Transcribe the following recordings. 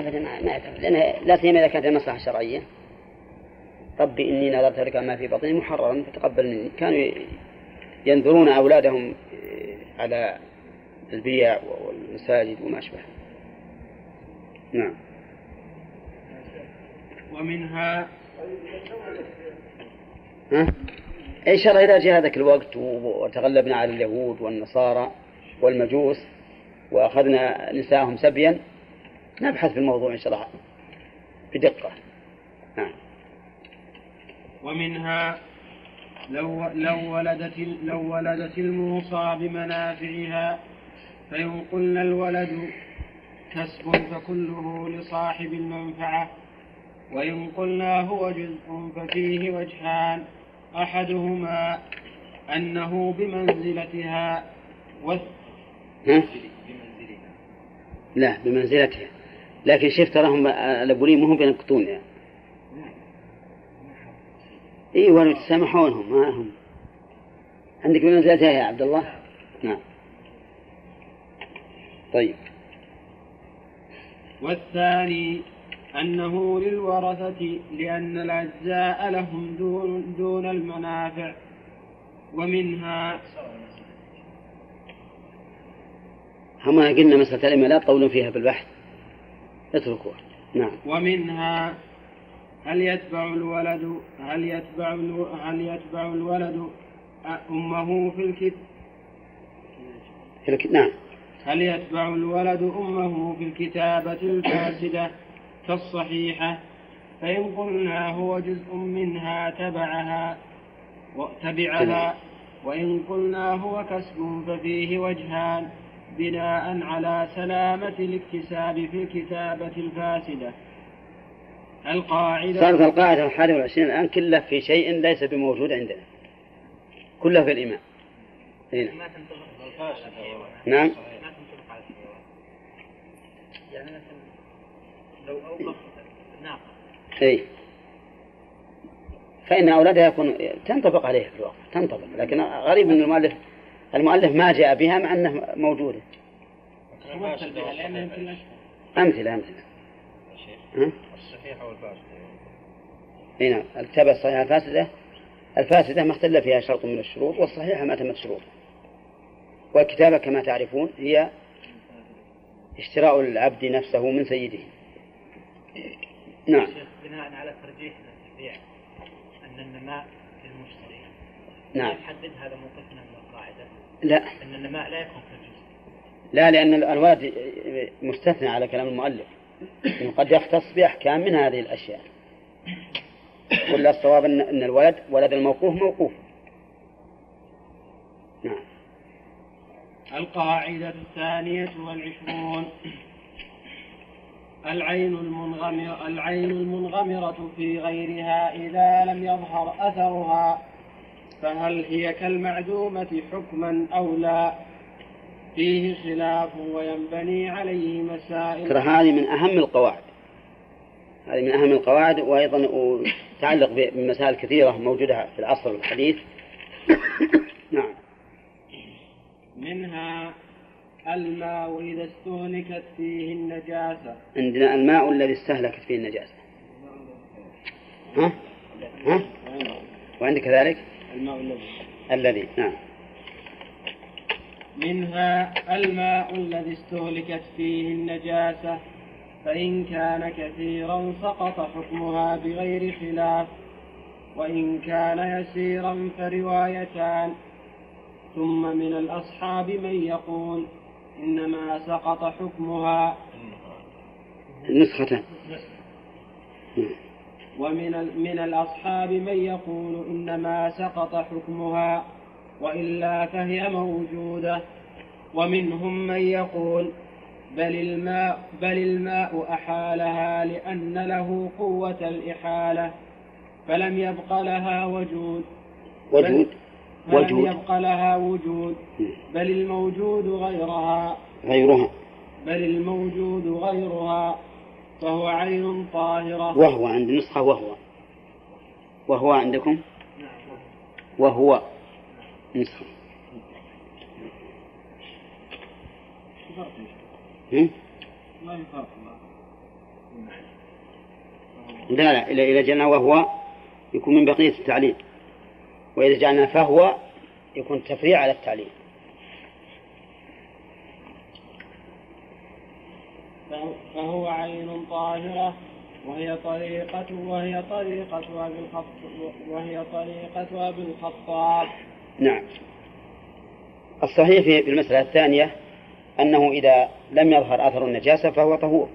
أبدا ما يعتبر لأن لا سيما إذا كانت المصلحة شرعية ربي إني نذرت لك ما في بطني محررا فتقبل مني. كانوا ينذرون أولادهم على البيع والمساجد وما أشبه. نعم. ومنها ها؟ إن شاء الله إذا جاء هذاك الوقت وتغلبنا على اليهود والنصارى والمجوس وأخذنا نساءهم سبيا نبحث في الموضوع إن شاء الله بدقة. نعم. ومنها لو لو ولدت لو ولدت الموصى بمنافعها فإن قلنا الولد كسب فكله لصاحب المنفعة وإن قلنا هو جزء ففيه وجهان أحدهما أنه بمنزلتها ها؟ لا بمنزلتها. لكن شفت تراهم الأبولين مهم بينقطون يعني. اي ولو تسامحونهم ما هم. عندك بمنزلتها يا عبد الله؟ نعم. طيب. والثاني أنه للورثة لأن الأجزاء لهم دون, دون المنافع ومنها هم قلنا مسألة العلم لا تطولون فيها بالبحث. اتركوها. نعم. ومنها هل يتبع الولد هل يتبع هل يتبع الولد أمه في الكتاب؟ في الك... نعم. هل يتبع الولد أمه في الكتابة الفاسدة كالصحيحة؟ فإن قلنا هو جزء منها تبعها وتبعها وإن قلنا هو كسب ففيه وجهان بناء على سلامة الاكتساب في الكتابة الفاسدة. القاعدة صارت القاعدة الحادية والعشرين الآن كله في شيء ليس بموجود عندنا. كله في الإيمان. هنا. نعم. على الحيوان يعني لو أوقف ناقة أي فإن أولادها يكون تنطبق عليه في الوقت تنطبق لكن غريب أن المؤلف المؤلف ما جاء بها مع أنه موجودة. أمثلة أمثلة؟ الصحيحة والفاسدة إي نعم. الكتابة الصحيحة الفاسدة؟ الفاسدة ما اختل فيها شرط من الشروط والصحيحة ما تمت شروط. والكتابة كما تعرفون هي اشتراء العبد نفسه من سيده. نعم. بناء على ترجيح التشريع أن النماء للمشتري نعم. يحدد هذا موقفنا من القاعدة؟ لا. أن النماء لا يكون لا لأن الولد مستثنى على كلام المؤلف. إنه قد يختص بأحكام من هذه الأشياء. ولا الصواب أن أن الولد ولد الموقوف موقوف. نعم. القاعدة الثانية والعشرون. العين المنغمرة العين المنغمرة في غيرها إذا لم يظهر أثرها فهل هي كالمعدومة حكما أو لا؟ فيه خلاف وينبني عليه مسائل. ترى هذه من أهم القواعد. هذه من أهم القواعد وأيضا تتعلق بمسائل كثيرة موجودة في العصر الحديث. نعم. منها الماء إذا استهلكت فيه النجاسة. عندنا الماء الذي استهلكت فيه النجاسة. ها؟ ها؟ وعندك كذلك؟ الماء الذي الذي نعم. منها الماء الذي استهلكت فيه النجاسة فإن كان كثيرا سقط حكمها بغير خلاف وإن كان يسيرا فروايتان. ثم من الأصحاب من يقول إنما سقط حكمها. نسختان. ومن من الأصحاب من يقول إنما سقط حكمها وإلا فهي موجودة. ومنهم من يقول بل الماء بل الماء أحالها لأن له قوة الإحالة فلم يبق لها وجود. وجود؟ فلم وجود. يبق لها وجود. بل الموجود غيرها. غيرها. بل الموجود غيرها. فهو عين طاهرة. وهو عند نسخة وهو. وهو عندكم؟ وهو. نسخة. فرق لا لا إذا جعلنا وهو يكون من بقية التعليل. وإذا جعلنا فهو يكون تفريع على التعليل. فهو عين طاهرة وهي طريقة وهي طريقة أبي وهي طريقة أبي الخطاب نعم. الصحيح في المسألة الثانية أنه إذا لم يظهر أثر النجاسة فهو طهور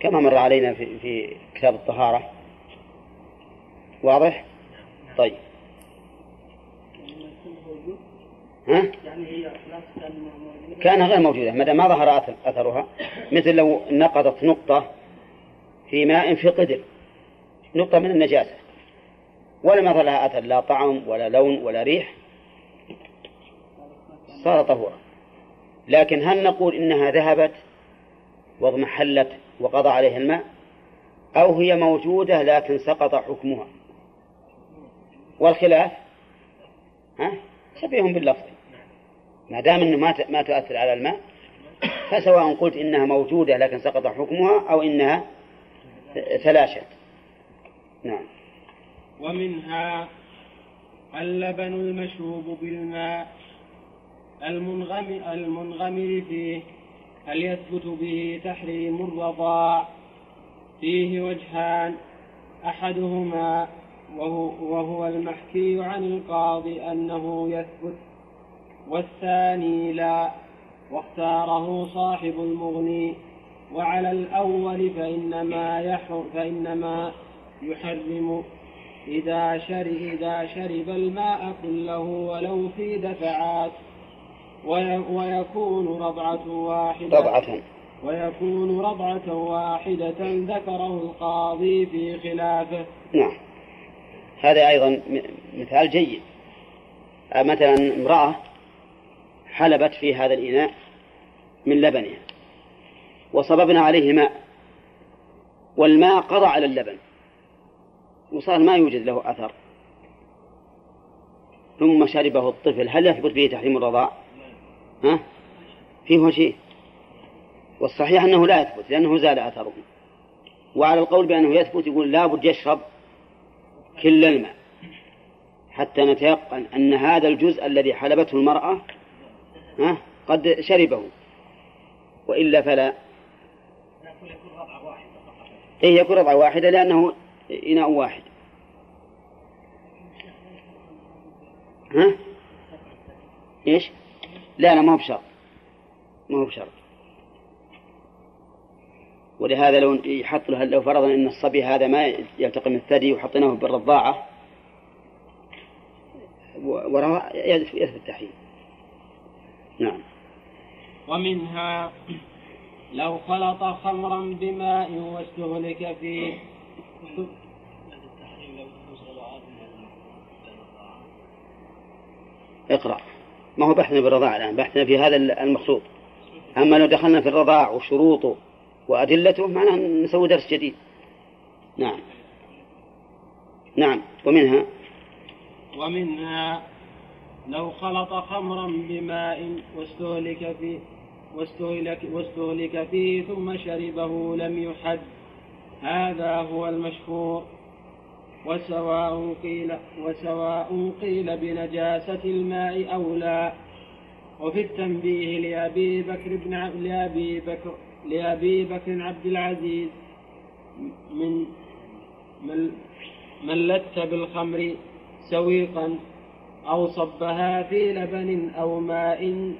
كما مر علينا في, في كتاب الطهارة. واضح؟ طيب. ها؟ يعني هي كان غير موجودة ما ما ظهر أثرها مثل لو نقضت نقطة في ماء في قدر نقطة من النجاسة ولم يظهر لها أثر لا طعم ولا لون ولا ريح صار طهورا. لكن هل نقول إنها ذهبت واضمحلت وقضى عليها الماء؟ أو هي موجودة لكن سقط حكمها؟ والخلاف؟ ها؟ شبيه باللفظ. ما دام إنه ما ما تؤثر على الماء فسواء قلت إنها موجودة لكن سقط حكمها أو إنها تلاشت. نعم. ومنها اللبن المشروب بالماء المنغمر, المنغمر فيه هل يثبت به تحريم الرضاع؟ فيه وجهان أحدهما وهو, وهو المحكي عن القاضي أنه يثبت والثاني لا واختاره صاحب المغني وعلى الأول فإنما يحرم فإنما يحرم. إذا شرب إذا شرب الماء كله ولو في دفعات ويكون رضعة واحدة رضعة. ويكون رضعة واحدة ذكره القاضي في خلافه. نعم. هذا أيضا مثال جيد. مثلا امرأة حلبت في هذا الإناء من لبنها وصببنا عليه ماء والماء قضى على اللبن وصار ما يوجد له أثر ثم شربه الطفل هل يثبت به تحريم الرضاع؟ ها؟ فيه وجهه والصحيح أنه لا يثبت لأنه زال أثره وعلى القول بأنه يثبت يقول لا بد يشرب كل الماء حتى نتيقن أن هذا الجزء الذي حلبته المرأة قد شربه. وإلا فلا. إيه يكون رضعة واحدة لأنه إناء واحد. ها؟ إيش؟ لا لا ما هو بشرط. ما هو بشرط. ولهذا لو يحط له لو فرضنا إن الصبي هذا ما يلتقم الثدي وحطيناه بالرضاعة وراء يثبت التحريم. نعم. ومنها لو خلط خمرا بماء واستهلك فيه اقرأ. ما هو بحثنا بالرضاع الآن. بحثنا في هذا المخلوط أما لو دخلنا في الرضاع وشروطه وأدلته معناه نسوي درس جديد. نعم. نعم. ومنها؟ ومنها لو خلط خمرا بماء واستهلك فيه واستهلك, واستهلك فيه ثم شربه لم يحد هذا هو المشهور. وسواء قيل وسواء قيل بنجاسة الماء أو لا. وفي التنبيه لأبي بكر بن لأبي بكر لأبي بكر عبد العزيز من من لت بالخمر سويقا. أو صبها في لبن أو ماء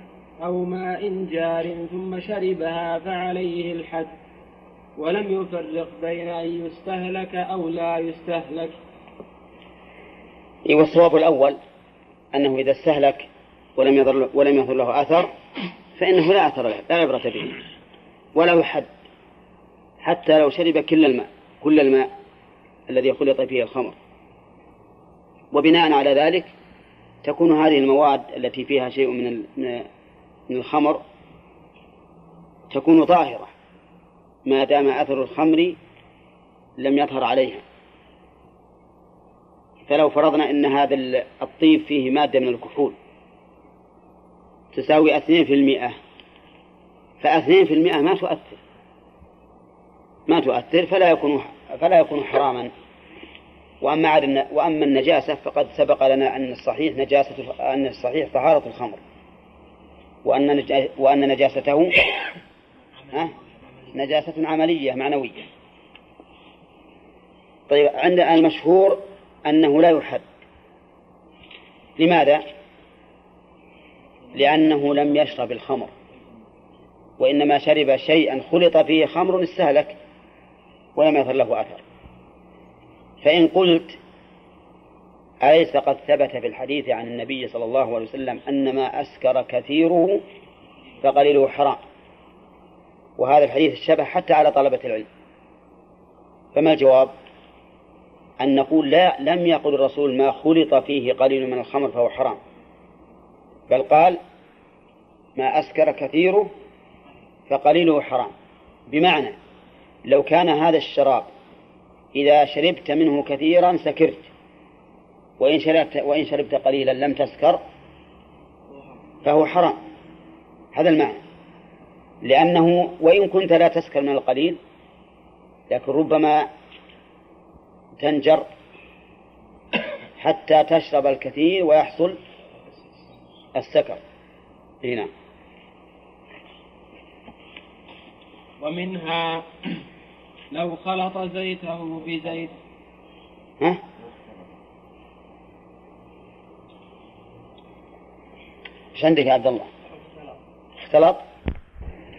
أو ماء جار ثم شربها فعليه الحد. ولم يفرق بين أن يستهلك أو لا يستهلك. والصواب الأول أنه إذا استهلك ولم يظهر ولم يظهر له أثر فإنه لا أثر له لا عبرة به ولا يحد. حتى لو شرب كل الماء كل الماء الذي خلط فيه الخمر. وبناء على ذلك تكون هذه المواد التي فيها شيء من من الخمر تكون طاهرة ما دام أثر الخمر لم يظهر عليها. فلو فرضنا أن هذا الطيب فيه مادة من الكحول تساوي اثنين في المئة فاثنين في المئة ما تؤثر. ما تؤثر فلا يكون فلا يكون حراما. وأما وأما النجاسة فقد سبق لنا أن الصحيح نجاسة أن الصحيح طهارة الخمر. وأن وأن نجاسته نجاسة عملية معنوية. طيب عند المشهور أنه لا يحد لماذا؟ لأنه لم يشرب الخمر. وإنما شرب شيئا خلط فيه خمر استهلك ولم يظهر له أثر. فإن قلت أليس قد ثبت في الحديث عن النبي صلى الله عليه وسلم أن ما أسكر كثيره فقليله حرام؟ وهذا الحديث شبه حتى على طلبة العلم. فما الجواب؟ أن نقول لا لم يقل الرسول ما خلط فيه قليل من الخمر فهو حرام. بل قال ما أسكر كثيره فقليله حرام. بمعنى لو كان هذا الشراب إذا شربت منه كثيرا سكرت. وإن شربت وإن شربت قليلا لم تسكر فهو حرام. هذا المعنى. لأنه وإن كنت لا تسكر من القليل لكن ربما تنجر حتى تشرب الكثير ويحصل السكر. هنا ومنها لو خلط زيته بزيت. ها؟ إيش عندك يا عبد الله؟ اختلط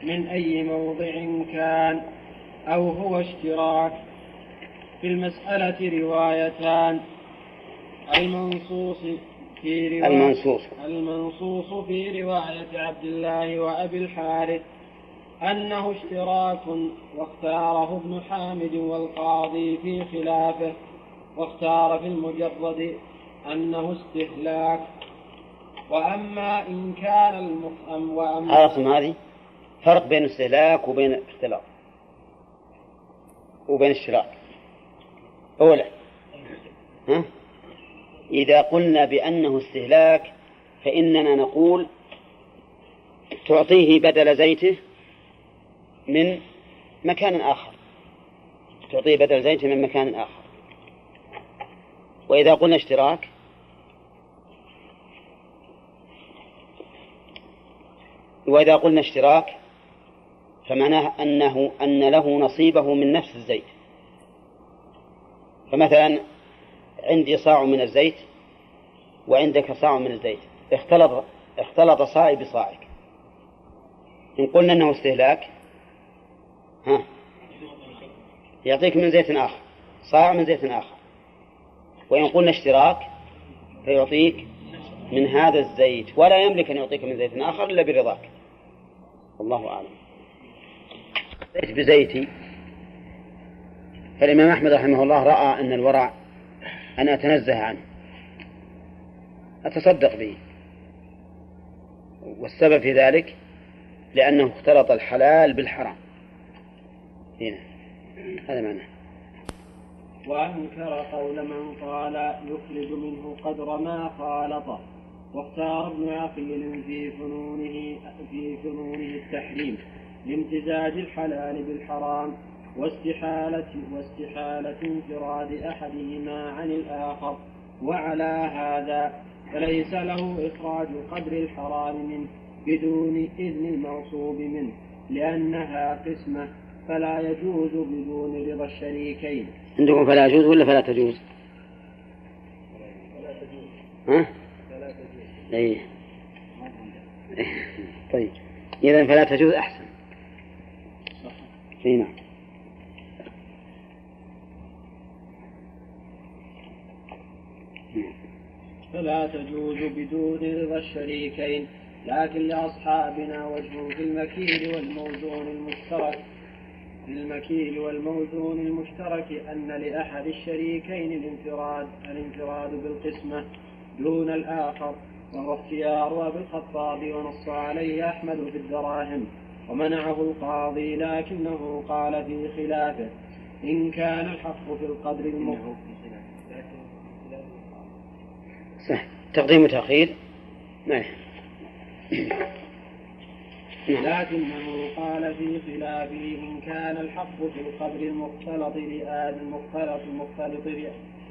من أي موضع كان أو هو اشتراك؟ في المسألة روايتان. المنصوص في رواية المنصوص. المنصوص في رواية عبد الله وأبي الحارث. أنه اشتراك واختاره ابن حامد والقاضي في خلافه واختار في المجرد أنه استهلاك وأما إن كان المفهم وأما عرفتم هذه؟ فرق بين الاستهلاك وبين الاختلاط وبين الشراك أولا ها؟ إذا قلنا بأنه استهلاك فإننا نقول تعطيه بدل زيته من مكان آخر. تعطيه بدل زيته من مكان آخر. وإذا قلنا اشتراك وإذا قلنا اشتراك فمعناه أنه أن له نصيبه من نفس الزيت. فمثلا عندي صاع من الزيت وعندك صاع من الزيت. اختلط اختلط صاعي بصاعك. إن قلنا أنه استهلاك ها. يعطيك من زيت آخر صاع من زيت آخر. وإن قلنا اشتراك فيعطيك من هذا الزيت. ولا يملك أن يعطيك من زيت آخر إلا برضاك. والله أعلم. زيت بزيتي. فالإمام أحمد رحمه الله رأى أن الورع أن أتنزه عنه. أتصدق به. والسبب في ذلك لأنه اختلط الحلال بالحرام. هنا هذا معناه. وأنكر قول من قال يخرج منه قدر ما خالطه واختار ابن عقيل في فنونه في فنونه التحريم لامتزاج الحلال بالحرام واستحالة واستحالة انفراد أحدهما عن الآخر. وعلى هذا فليس له إخراج قدر الحرام منه بدون إذن المغصوب منه لأنها قسمة فلا يجوز بدون رضا الشريكين. عندكم فلا يجوز ولا فلا تجوز؟ ها؟ أي طيب. إذا فلا تجوز أحسن. اي نعم. فلا تجوز بدون رضا الشريكين لكن لأصحابنا وجه في المكيل والموزون المشترك. المكيل والموزون المشترك أن لأحد الشريكين الانفراد الانفراد بالقسمة دون الآخر وهو اختيار أبي الخطاب ونص عليه أحمد في الدراهم ومنعه القاضي لكنه قال في خلافه إن كان الحق في القدر المخ صح تقديم وتأخير؟ نعم. لكنه قال في خلافه إن كان الحق في القدر المختلط لآدم المختلط المختلط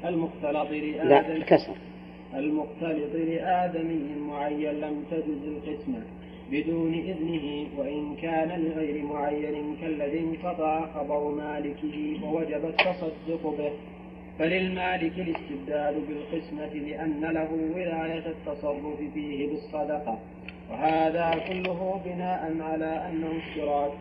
المختلط لا لآدم كسر. المختلط لآدمي معين لم تجز القسمة بدون إذنه وإن كان لغير معين كالذي انقطع خبر مالكه ووجب التصدق به. فللمالك الاستبدال بالقسمة لأن له ولاية التصرف فيه بالصدقة. وهذا كله بناء على أنه اشتراك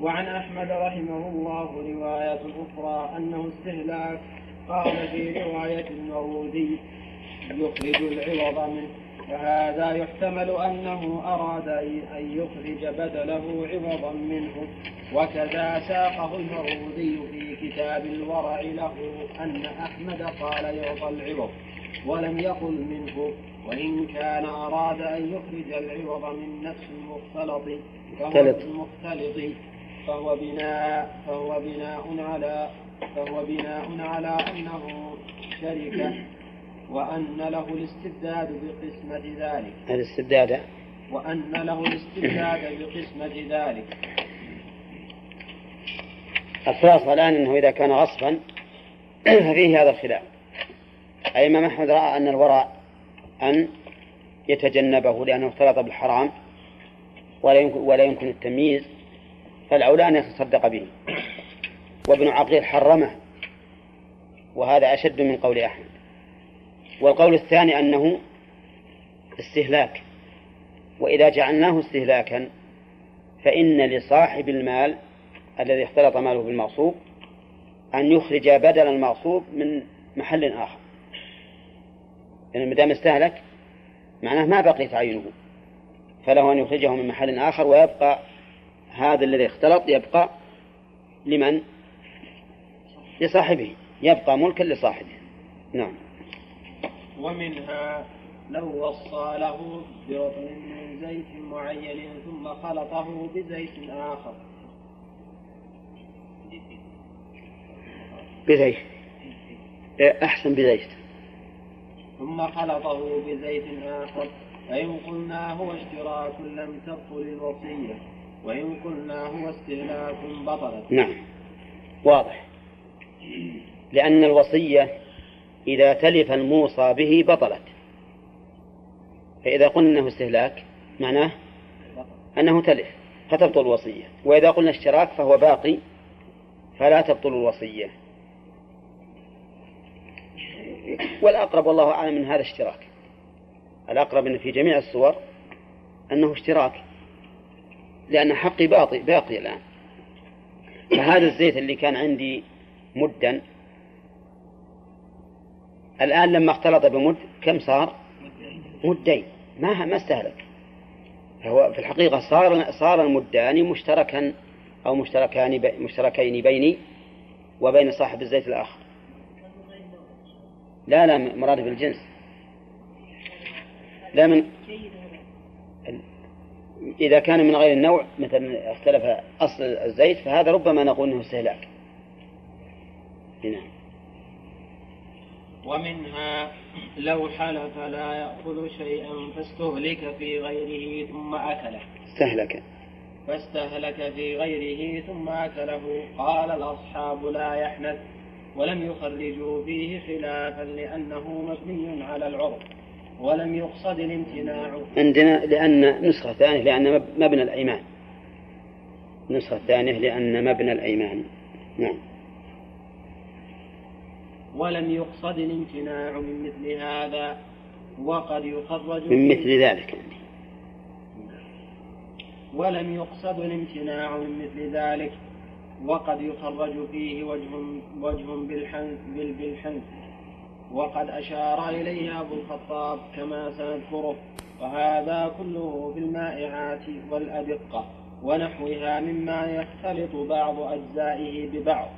وعن أحمد رحمه الله رواية أخرى أنه استهلاك قال في رواية المورودي يخرج العوض منه. وهذا يحتمل أنه أراد أن يخرج بدله عوضا منه. وكذا ساقه المروذي في كتاب الورع له أن أحمد قال يعطى العوض ولم يقل منه. وإن كان أراد أن يخرج العوض من نفس المختلط. المختلط فهو بناء فهو بناء على فهو بناء على أنه شركة وأن له الاستبداد بقسمة ذلك. الاستبداد. وأن له الاستبداد بقسمة ذلك. الخلاصة الآن أنه إذا كان غصبا ففيه هذا الخلاف. أي إمام أحمد رأى أن الورع أن يتجنبه لأنه اختلط بالحرام ولا يمكن, ولا يمكن التمييز فالأولى أن يتصدق به. وابن عقيل حرمه وهذا أشد من قول أحمد. والقول الثاني أنه استهلاك. وإذا جعلناه استهلاكا فإن لصاحب المال الذي اختلط ماله بالمغصوب أن يخرج بدل المغصوب من محل آخر. لأن ما دام استهلك معناه ما بقي تعينه فله أن يخرجه من محل آخر ويبقى هذا الذي اختلط يبقى لمن؟ لصاحبه. يبقى ملكا لصاحبه. نعم. ومنها لو وصى له برطل من زيت معين ثم خلطه بزيت آخر. بزيت. إيه، أحسن بزيت. ثم خلطه بزيت آخر. فإن قلنا هو اشتراك لم تبطل الوصية وإن قلنا هو استهلاك بطلت. نعم. واضح. لأن الوصية إذا تلف الموصى به بطلت. فإذا قلنا أنه استهلاك معناه أنه تلف فتبطل الوصية. وإذا قلنا اشتراك فهو باقي فلا تبطل الوصية. والأقرب والله أعلم من هذا اشتراك. الأقرب أن في جميع الصور أنه اشتراك لأن حقي باقي باقي الآن. فهذا الزيت اللي كان عندي مدا الآن لما اختلط بمد كم صار؟ مدين. ما ما استهلك. فهو في الحقيقة صار صار المدان مشتركا أو مشتركان مشتركين بيني وبين صاحب الزيت الآخر. لا لا مراد بالجنس. لا من إذا كان من غير النوع مثلا اختلف أصل الزيت فهذا ربما نقول أنه استهلاك. نعم. ومنها لو حلف لا يأخذ شيئا فاستهلك في غيره ثم أكله. استهلك. فاستهلك في غيره ثم أكله. قال الأصحاب لا يحنث. ولم يخرجوا فيه خلافا لأنه مبني على العرف ولم يقصد الامتناع. عندنا لأن نسخة ثانية لأن مب- مبنى الأيمان. نسخة ثانية لأن مبنى الأيمان. نعم. ولم يقصد الامتناع من مثل هذا وقد يخرج من مثل ذلك ولم يقصد الامتناع من مثل ذلك. وقد يخرج فيه وجه وجه بالحنث بال- بالحنث وقد أشار إليه أبو الخطاب كما سنذكره. وهذا كله في المائعات والأدقة ونحوها مما يختلط بعض أجزائه ببعض.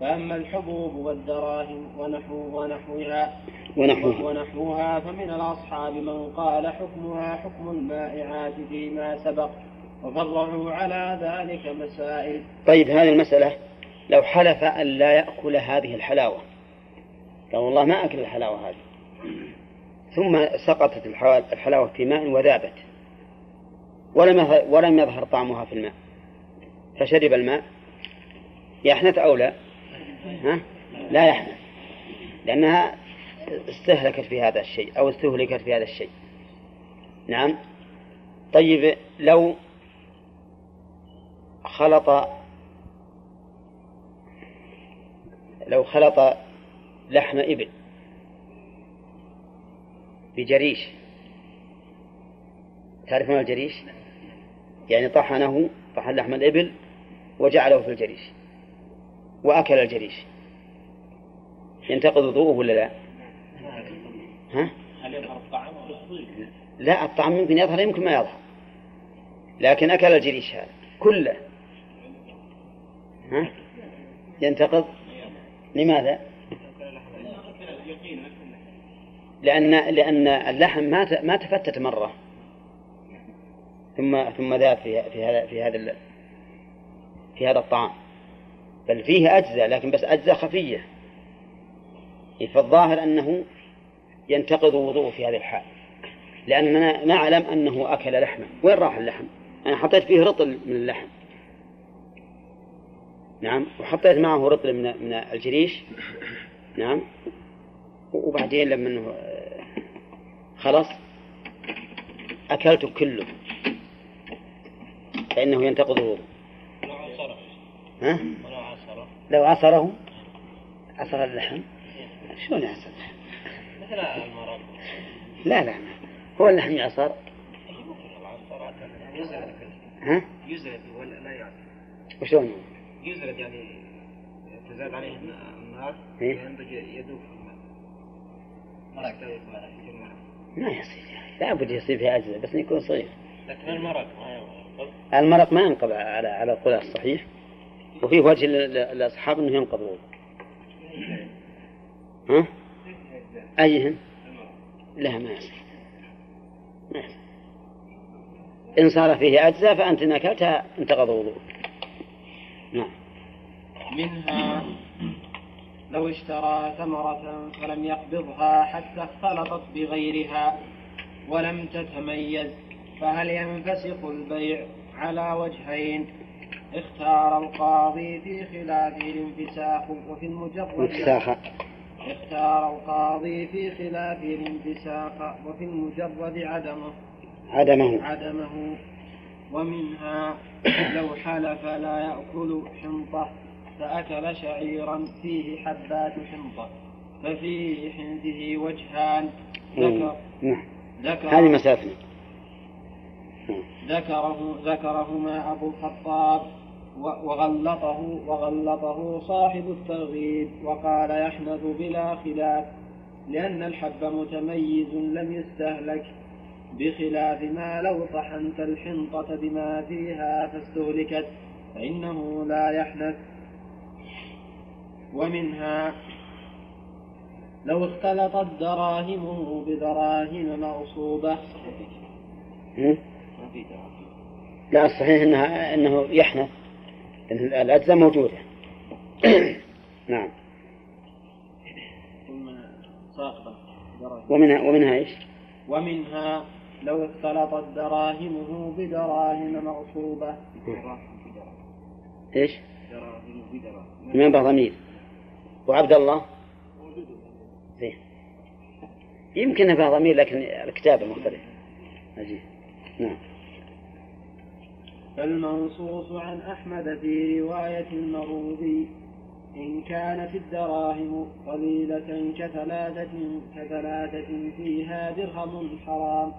فأما الحبوب والدراهم ونحو ونحوها ونحوها. ونحوها فمن الأصحاب من قال حكمها حكم المائعات فيما سبق. وفرعوا على ذلك مسائل. طيب هذه المسألة لو حلف أن لا يأكل هذه الحلاوة. قال والله ما أكل الحلاوة هذه. ثم سقطت الحلاوة في ماء وذابت. ولم ولم يظهر طعمها في الماء. فشرب الماء. يحنث أو لا؟ ها؟ لا يحنث. لأنها استهلكت في هذا الشيء أو استهلكت في هذا الشيء. نعم. طيب لو خلط لو خلط لحم إبل بجريش. تعرفون الجريش؟ يعني طحنه طحن لحم الإبل وجعله في الجريش وأكل الجريش. ينتقض وضوءه ولا لا؟ ها؟ هل يظهر الطعام لا؟ الطعام يمكن يظهر يمكن ما يظهر. لكن أكل الجريش هذا كله. ها؟ ينتقض. لماذا؟ لأن لأن اللحم ما ما تفتت مرة. ثم ثم ذاب في في هذا في هذا في هذا الطعام. بل فيه أجزاء لكن بس أجزاء خفية. فالظاهر أنه ينتقض وضوءه في هذه الحال. لأننا نعلم أنه أكل لحما. وين راح اللحم؟ أنا حطيت فيه رطل من اللحم. نعم. وحطيت معه رطل من من الجريش. نعم. وبعدين لما خلص أكلته كله. فإنه ينتقض الوضوء لو عصره ها؟ ولو عصره لو عصره. عصر اللحم. شلون يعصر اللحم؟ مثل المرض لا لا. هو اللحم يعصر. ها؟ يزرد ولا لا يعصر؟ وشلون؟ يزرد يعني تزاد عليه النار إيه؟ ينضج في الماء ما يصير يعني. لا بد يصير فيها أجزاء بس يكون صغير. لكن المرق ما المرق ما ينقض على على القول الصحيح وفيه وجه لل- للأصحاب أنه ينقض. وضوء ها؟ أيهن؟ لا ما يصير. ما يصير. إن صار فيه أجزاء فأنت إن أكلتها انتقض وضوءك. نعم. منها لو اشترى ثمرة فلم يقبضها حتى اختلطت بغيرها ولم تتميز فهل ينفسخ البيع على وجهين؟ اختار القاضي في خلافه الانفساخ وفي المجرد اختار القاضي في خلافه الانفساخ وفي المجرد عدمه. عدمه. عدمه. ومنها لو حلف لا يأكل حنطة فأكل شعيرا فيه حبات حنطة ففي حنثه وجهان. ذكر نعم. ذكر هذه مسألتنا ذكره ذكرهما أبو الخطاب وغلطه وغلطه صاحب الترغيب وقال يحنث بلا خلاف لأن الحب متميز لم يستهلك. بخلاف ما لو طحنت الحنطة بما فيها فاستهلكت فإنه لا يحنث. ومنها لو اختلطت دراهمه بدراهم مغصوبة؟ ما في دراهم لا الصحيح انها إنه يحنث الأجزاء موجودة. نعم. ومنها ومنها إيش؟ ومنها لو اختلطت دراهمه بدراهم مغصوبة. إيش؟ دراهم بدراهم. من ضمير وعبد الله؟ زين. يمكن فيها ضمير لكن الكتابة مختلفة عجيب. نعم. فالمنصوص عن أحمد في رواية المروذي إن كانت الدراهم قليلة كثلاثة كثلاثة فيها درهم حرام.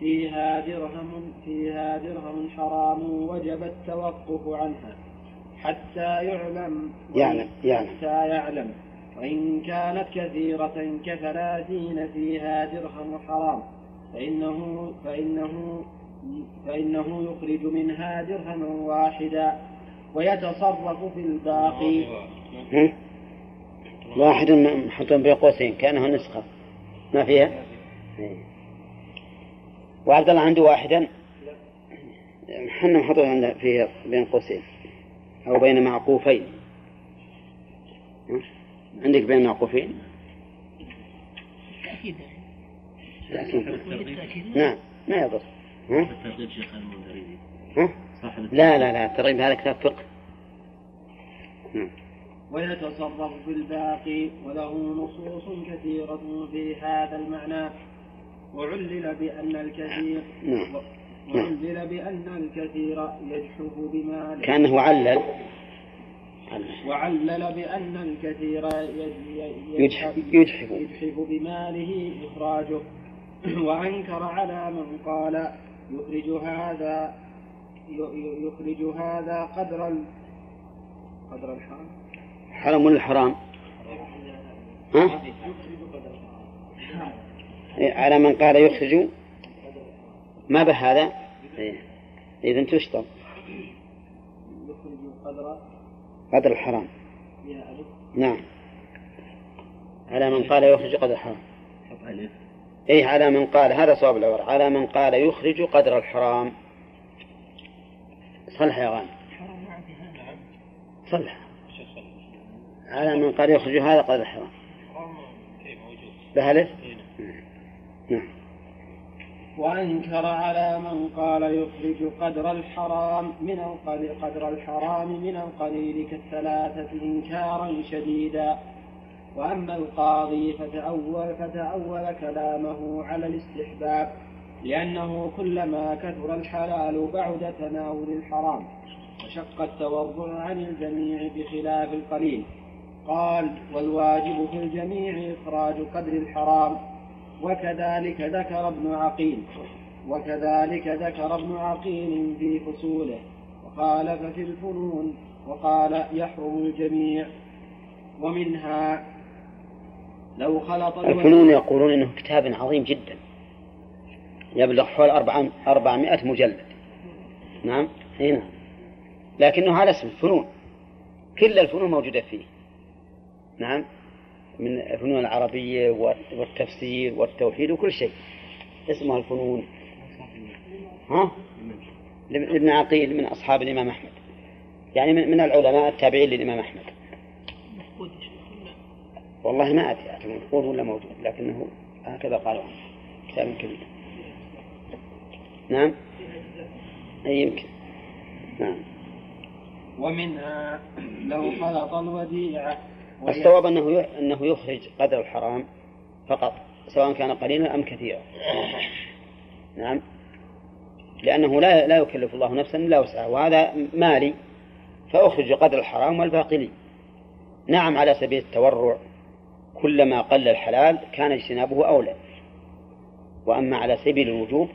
فيها درهم فيها درهم حرام وجب التوقف عنها حتى يعلم يعلم يعلم. حتى يعلم. وإن كانت كثيرة كثلاثين فيها درهم حرام فإنه فإنه فإنه يخرج منها درهما واحدا ويتصرف في الباقي؟ واحد محط بين قوسين كأنه نسخة. ما فيها. إيه. وعبد الله عنده واحدا. حنا محطوط عنده فيه بين قوسين أو بين معقوفين؟ عندك بين معقوفين؟ تأكيد. لكن نعم ما يضر. ها؟ ها؟ لا لا لا الترغيب هذا كتاب فقه. نعم. ويتصرف في الباقي وله نصوص كثيرة في هذا المعنى. وعلل بأن الكثير نعم. وعلل بأن الكثير يجحف بماله كأنه علل علل. وعلل بأن الكثير يج- يجحف يجحف يجحف بماله إخراجه وأنكر على من قال يخرج هذا يخرج هذا قدر ال- قدر الحرام حرام ولا حرام؟ ها؟ يخرج قدر الحرام على من قال يخرج. ما به هذا؟ إيه. إذا تشطب. قدر الحرام. نعم. على من قال يخرج قدر الحرام. إيه على من قال هذا صواب العبارة على من قال يخرج قدر الحرام. صلح يا غانم صلح. على من قال يخرج هذا قدر الحرام. بهلف؟ وأنكر على من قال يخرج قدر الحرام من القليل قدر الحرام من القليل كالثلاثة إنكارا شديدا. وأما القاضي فتأول فتأول كلامه على الاستحباب لأنه كلما كثر الحلال بعد تناول الحرام وشق التورع عن الجميع بخلاف القليل. قال والواجب في الجميع إخراج قدر الحرام وكذلك ذكر ابن عقيل وكذلك ذكر ابن عقيل في فصوله وخالف في الفنون وقال يحرم الجميع ومنها لو خلط الفنون يقولون إنه كتاب عظيم جدا يبلغ حول أربعمائة مجلد. نعم؟ هنا لكنه على اسم فنون كل الفنون موجودة فيه. نعم؟ من الفنون العربية والتفسير والتوحيد وكل شيء. اسمها الفنون. ها؟ لابن عقيل من أصحاب الإمام أحمد. يعني من العلماء التابعين للإمام أحمد. والله ما أدري مفقود ولا موجود لكنه هكذا قالوا كتاب كبير. نعم؟ أي يمكن. نعم. ومنها لو خلط الوديعة الصواب أنه أنه يخرج قدر الحرام فقط سواء كان قليلا أم كثيرا. نعم. لأنه لا لا يكلف الله نفسا إلا وسعها وهذا مالي فأخرج قدر الحرام والباقي لي. نعم على سبيل التورع كلما قل الحلال كان اجتنابه أولى. وأما على سبيل الوجوب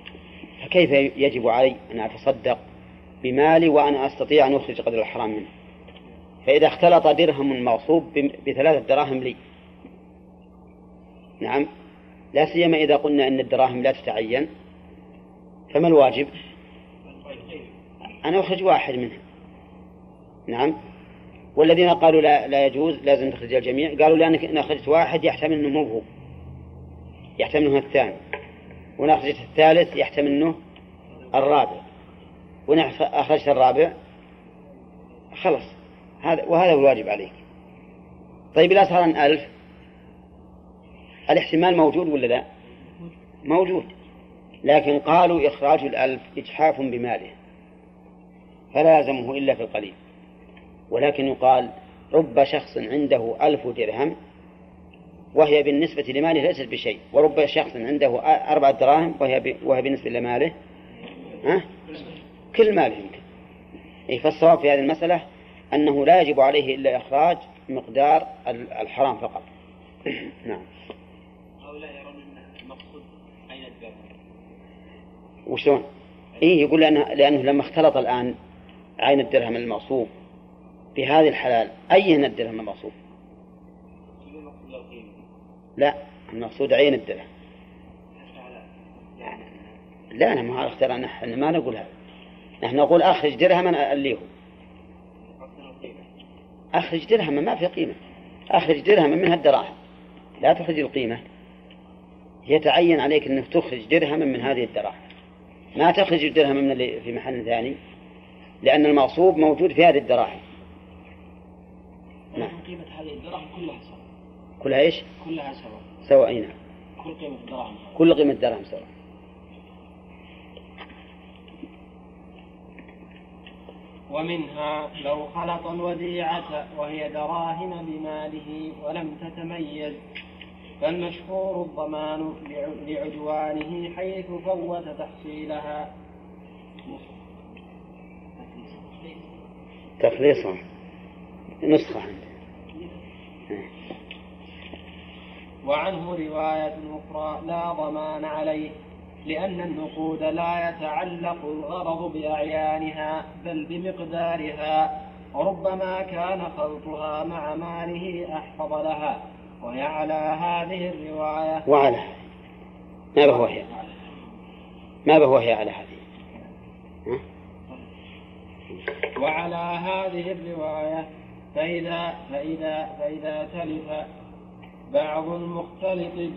فكيف يجب علي أن أتصدق بمالي وأنا أستطيع أن أخرج قدر الحرام منه؟ فإذا اختلط درهم مغصوب بثلاثة دراهم لي. نعم. لا سيما إذا قلنا أن الدراهم لا تتعين. فما الواجب؟ أنا أخرج واحد منها. نعم. والذين قالوا لا, لا يجوز لازم تخرج الجميع قالوا لأنك إن أخرجت واحد يحتمل أنه مو يحتمل أنه الثاني. وإن أخرجت الثالث يحتمل أنه الرابع. وإن أخرجت الرابع. خلص هذا وهذا هو الواجب عليك. طيب إذا صار ألف الاحتمال موجود ولا لا؟ موجود. لكن قالوا إخراج الألف إجحاف بماله. فلا يلزمه إلا في القليل. ولكن يقال رب شخص عنده ألف درهم وهي بالنسبة لماله ليست بشيء. ورب شخص عنده أربعة دراهم وهي ب... وهي بالنسبة لماله ها؟ كل ماله يمكن. إيه فالصواب في هذه المسألة أنه لا يجب عليه إلا إخراج مقدار ال- الحرام فقط. نعم. هؤلاء يرون أن المقصود أين وشلون؟ إيه يقول لأنه, لأنه لما اختلط الآن عين الدرهم المغصوب بهذه الحلال أين الدرهم المغصوب؟ لا المقصود عين الدرهم. لا. أنا ما اخترنا نحن ما نقول هذا. نحن نقول أخرج درهما اللي هو. أخرج درهما ما في قيمة. أخرج درهما من هالدراهم لا تخرج القيمة. يتعين عليك أنك تخرج درهما من هذه الدراهم. ما تخرج درهما من اللي في محل ثاني لأن المغصوب موجود في هذه الدراهم. نعم. قيمة هذه الدراهم كلها سواء. كلها إيش؟ كلها سواء. سواء نعم. كل قيمة الدراهم كل قيمة الدرهم سواء. ومنها لو خلط الوديعة وهي دراهم بماله ولم تتميز فالمشهور الضمان لعدوانه حيث فوت تحصيلها. تخليصا. نسخة. وعنه رواية أخرى لا ضمان عليه. لأن النقود لا يتعلق الغرض بأعيانها بل بمقدارها. وربما كان خلطها مع ماله أحفظ لها. وهي على هذه الرواية. وعلى. ما به وهي؟ ما به وهي على هذه؟ وعلى هذه الرواية فإذا فإذا فإذا تلف بعض المختلط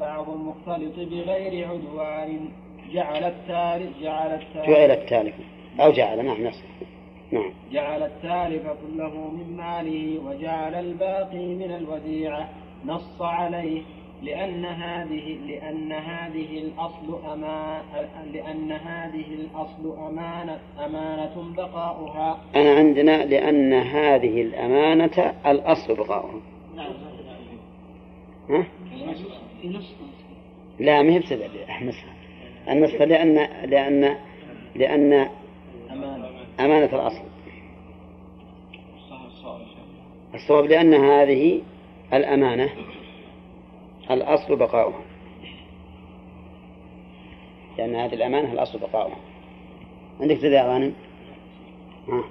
بعض المختلط بغير عدوان جعل التالف جعل التالف جعل التالف. أو جعل نعم نعم. جعل التالف كله من ماله وجعل الباقي من الوديعة. نص عليه لأن هذه لأن هذه الأصل أما لأن هذه الأصل أمانة أمانة بقاؤها. أنا عندنا لأن هذه الأمانة الأصل بقاؤها. ها؟ لا ما هي بسبب النسخة النسخة لأن لأن لأن أمانة الأصل. الصواب لأن هذه الأمانة الأصل بقاؤها. لأن هذه الأمانة الأصل بقاؤها. عندك تدري غانم؟ ها؟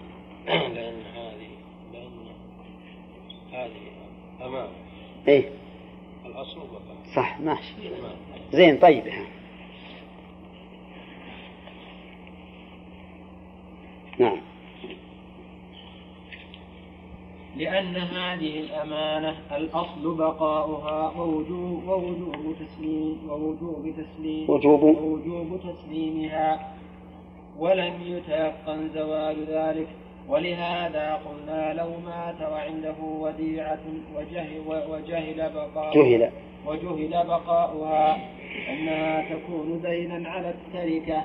لأن هذه لأن هذه أمانة. إيه. الأصل صح ماشي. زين طيب. نعم. لأن هذه الأمانة الأصل بقاؤها ووجوب ووجوب تسليم ووجوب تسليم وجوب. ووجوب تسليمها ولم يتيقن زوال ذلك. ولهذا قلنا لو مات وعنده وديعة وجهل, وجهل بقاؤها جهل. وجهل بقاؤها أنها تكون دينا على التركة.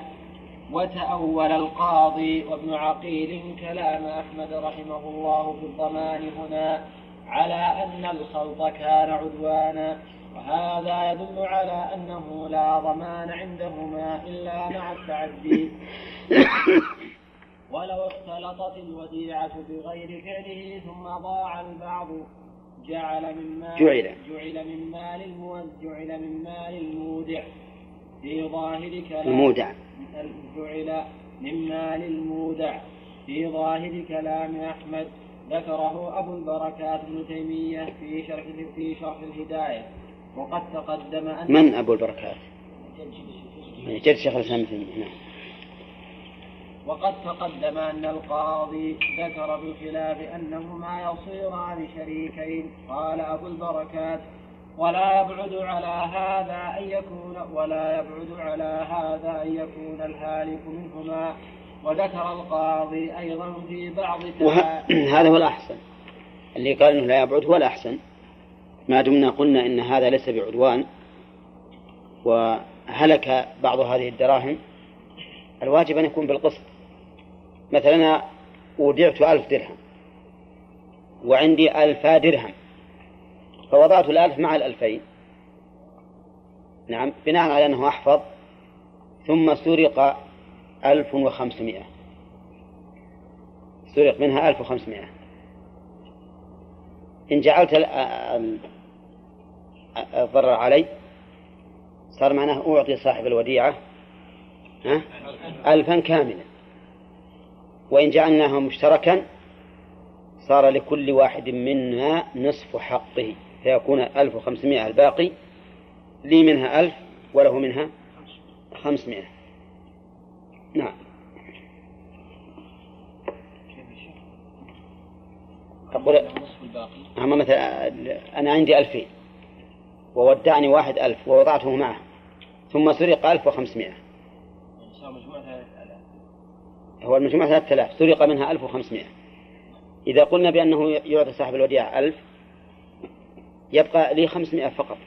وتأول القاضي وابن عقيل كلام أحمد رحمه الله في الضمان هنا على أن الخلط كان عدوانا. وهذا يدل على أنه لا ضمان عندهما إلا مع التعدي ولو اختلطت الوديعة بغير فعله ثم ضاع البعض جعل من مال جعل. جعل من مال جعل من مال المودع. في ظاهر كلام المودع. جعل من مال المودع. في ظاهر كلام أحمد ذكره أبو البركات ابن تيمية في شرح في شرح الهداية. وقد تقدم أن من أبو البركات؟ جد شيخ الإسلام نعم. وقد تقدم أن القاضي ذكر بالخلاف أنهما يصيران شريكين. قال أبو البركات ولا يبعد على هذا أن يكون ولا يبعد على هذا أن يكون الهالك منهما. وذكر القاضي أيضا في بعض هذا هو الأحسن. اللي قال إنه لا يبعد هو الأحسن. ما دمنا قلنا إن هذا ليس بعدوان. وهلك بعض هذه الدراهم. الواجب أن يكون بالقسط. مثلا أنا ودعت ألف درهم وعندي ألفا درهم فوضعت الألف مع الألفين. نعم بناء على أنه أحفظ ثم سرق ألف وخمسمائة. سرق منها ألف وخمسمائة. إن جعلت الضرر علي صار معناه أعطي صاحب الوديعة ألفا كاملا. وإن جعلناه مشتركا صار لكل واحد منا نصف حقه فيكون ألف وخمسمائة الباقي لي منها ألف وله منها خمسمائة. نعم. أقول أما مثلا أنا عندي ألفين وودعني واحد ألف ووضعته معه ثم سرق ألف وخمسمائة. هو المجموع 3000 سرق منها 1500 إذا قلنا بأنه يعطي صاحب الوديعة 1000 يبقى لي 500 فقط.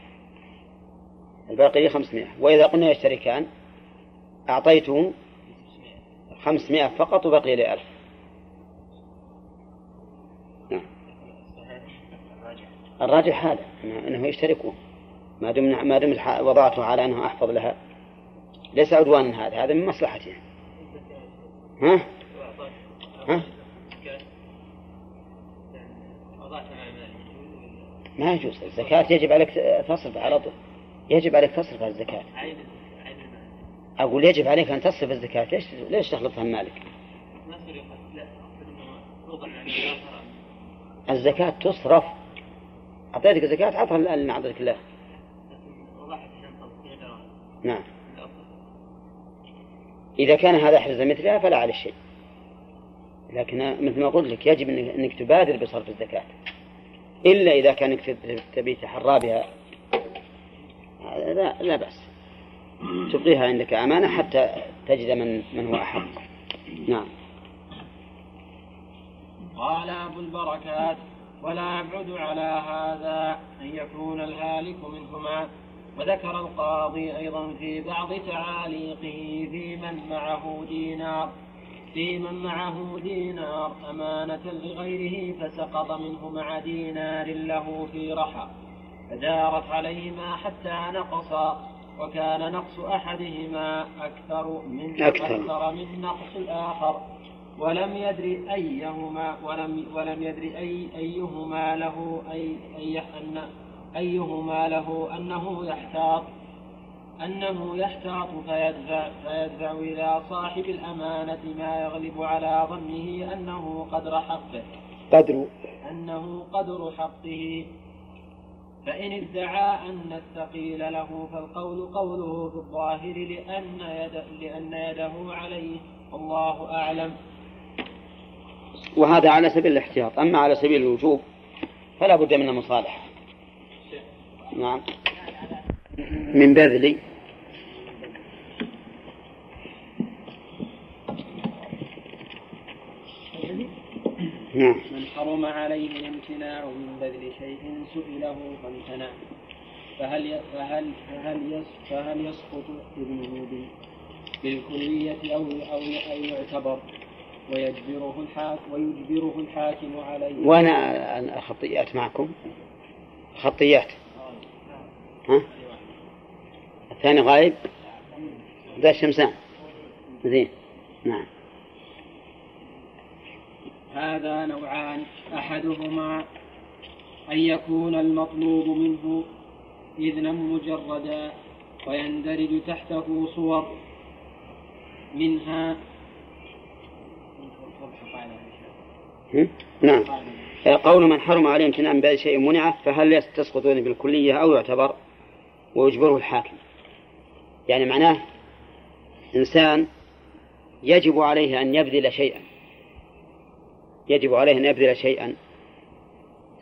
الباقي لي 500 وإذا قلنا يشتركان أعطيته 500 فقط وبقي لي 1000 نعم. الراجح هذا أنه يشتركون. ما دمنا ما دمت وضعته على أنه أحفظ لها. ليس عدوان هذا هذا من مصلحتها يعني. ها؟ ها؟ ما يجوز الزكاة يجب عليك تصرف على طول يجب عليك تصرف الزكاة أقول يجب عليك أن تصرف الزكاة ليش ليش تخلطها مالك؟ الزكاة تصرف أعطيتك الزكاة أعطها اللي أعطيتك الله نعم إذا كان هذا حرز مثلها فلا على شيء. لكن مثل ما قلت لك يجب أنك تبادر بصرف الزكاة. إلا إذا كانك تبي تحرى بها. لا, لا بأس. تبقيها عندك أمانة حتى تجد من من هو أحق نعم. قال أبو البركات ولا يبعد على هذا أن يكون الهالك منهما وذكر القاضي أيضا في بعض تعاليقه في من معه دينار. في من معه دينار أمانة لغيره فسقط منه مع دينار له في رحى. فدارت عليهما حتى نقصا وكان نقص أحدهما أكثر من أكثر, أكثر من نقص الآخر. ولم يدري أيهما ولم ولم يدري أي أيهما له أي أي أن أيهما له أنه يحتاط أنه يحتاط فيدفع, فيدفع إلى صاحب الأمانة ما يغلب على ظنه أنه قدر حقه. قدر. أنه قدر حقه. فإن ادعى أن الثقيل له فالقول قوله في الظاهر لأن, يد لأن يده عليه والله أعلم. وهذا على سبيل الاحتياط. أما على سبيل الوجوب فلا بد من المصالحة. نعم. من بذل نعم. من حرم عليه الامتناع من بذل شيء سئله فامتنع. فهل فهل فهل فهل يسقط ابنه بالكلية أو أو أو يعتبر؟ ويجبره الحاكم ويجبره الحاكم عليه. وأنا الخطيات معكم. خطيات ها؟ الثاني غايب؟ ذا الشمسان زين. نعم. هذا نوعان. أحدهما أن يكون المطلوب منه إذنا مجردا ويندرج تحته صور منها. نعم. قول من حرم عليه امتناع من بعد شيء منعة فهل تسقط بالكلية أو يعتبر؟ ويجبره الحاكم. يعني معناه إنسان يجب عليه أن يبذل شيئا. يجب عليه أن يبذل شيئا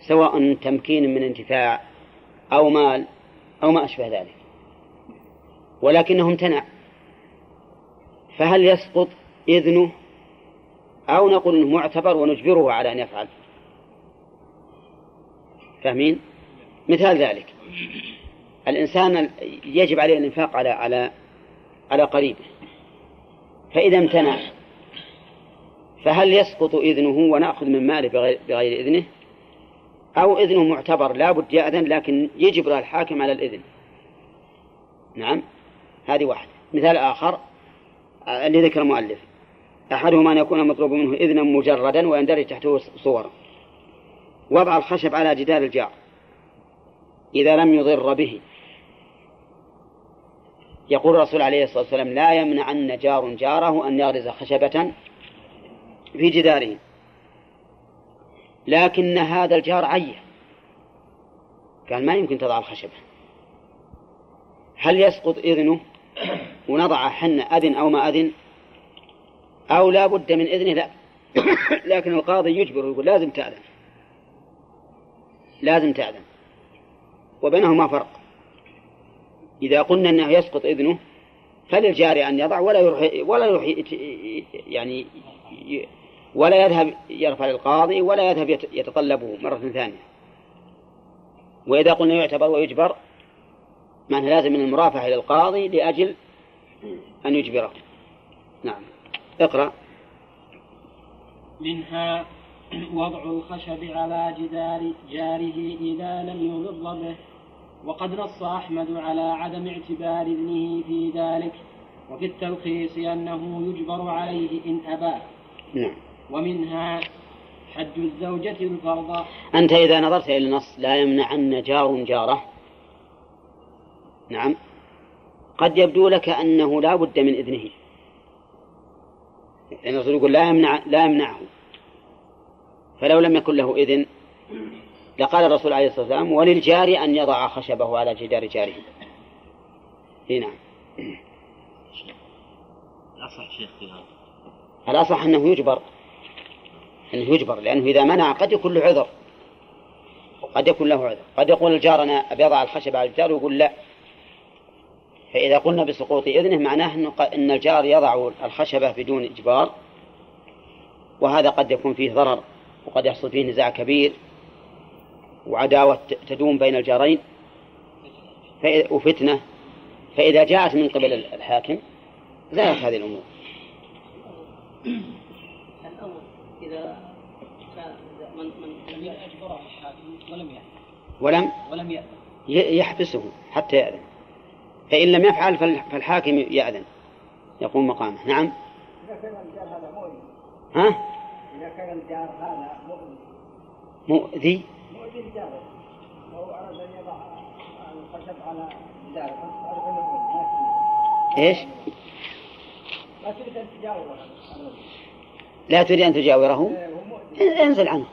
سواء تمكين من انتفاع أو مال أو ما أشبه ذلك. ولكنه امتنع. فهل يسقط إذنه؟ أو نقول أنه معتبر ونجبره على أن يفعل. فاهمين؟ مثال ذلك. الإنسان يجب عليه الإنفاق على على على قريبه. فإذا امتنع فهل يسقط إذنه ونأخذ من ماله بغير, إذنه؟ أو إذنه معتبر لا بد يأذن لكن يجبر الحاكم على الإذن. نعم هذه واحدة. مثال آخر اللي ذكر المؤلف. أحدهما أن يكون مطلوب منه إذنا مجردا ويندرج تحته صور وضع الخشب على جدار الجار. إذا لم يضر به. يقول الرسول عليه الصلاة والسلام لا يمنعن جار جاره أن يغرز خشبة في جداره. لكن هذا الجار عيه. قال ما يمكن تضع الخشبة. هل يسقط إذنه؟ ونضع حن أذن أو ما أذن؟ أو لا بد من إذنه؟ لا. لكن القاضي يجبر يقول لازم تأذن. لازم تأذن. وبينهما فرق. إذا قلنا أنه يسقط إذنه فللجاري أن يضع ولا يروح ولا يروح يعني ولا يذهب يرفع للقاضي ولا يذهب يتطلبه مرة ثانية. وإذا قلنا يعتبر ويجبر معنى لازم من المرافعة إلى القاضي لأجل أن يجبره. نعم. اقرأ. منها وضع الخشب على جدار جاره إذا لم يضر به. وقد نص أحمد على عدم اعتبار ابنه في ذلك وفي التلخيص أنه يجبر عليه إن أبى نعم. ومنها حج الزوجة الفرض أنت إذا نظرت إلى النص لا يمنعن جار جاره. نعم. قد يبدو لك أنه لا بد من إذنه. يعني الرسول يقول لا يمنع لا يمنعه. فلو لم يكن له إذن لقال الرسول عليه الصلاة والسلام وللجار أن يضع خشبه على جدار جاره. هنا. نعم الأصح شيخ في هذا. الأصح أنه يجبر؟ أنه يجبر لأنه إذا منع قد يكون له عذر. قد يكون له عذر. قد يقول الجار أنا أبي أضع الخشب على الجار ويقول لا. فإذا قلنا بسقوط إذنه معناه أن الجار يضع الخشبة بدون إجبار وهذا قد يكون فيه ضرر وقد يحصل فيه نزاع كبير. وعداوة تدوم بين الجارين وفتنة. فإذا جاءت من قبل الحاكم زالت هذه الأمور. الأول إذا كان من من لم الحاكم ولم يأذن ولم ولم يأذن يحبسه حتى يأذن. فإن لم يفعل فالحاكم يأذن يقوم مقامه. نعم. إذا كان الجار هذا مؤذي ها؟ إذا كان الجار هذا مؤذي مؤذي؟ وهو أراد أن يضع الخشب على مؤذي ما تريد. إيش؟ ما تريد أن تجاوره. لا تريد أن تجاوره؟ هو مؤذي انزل عنه.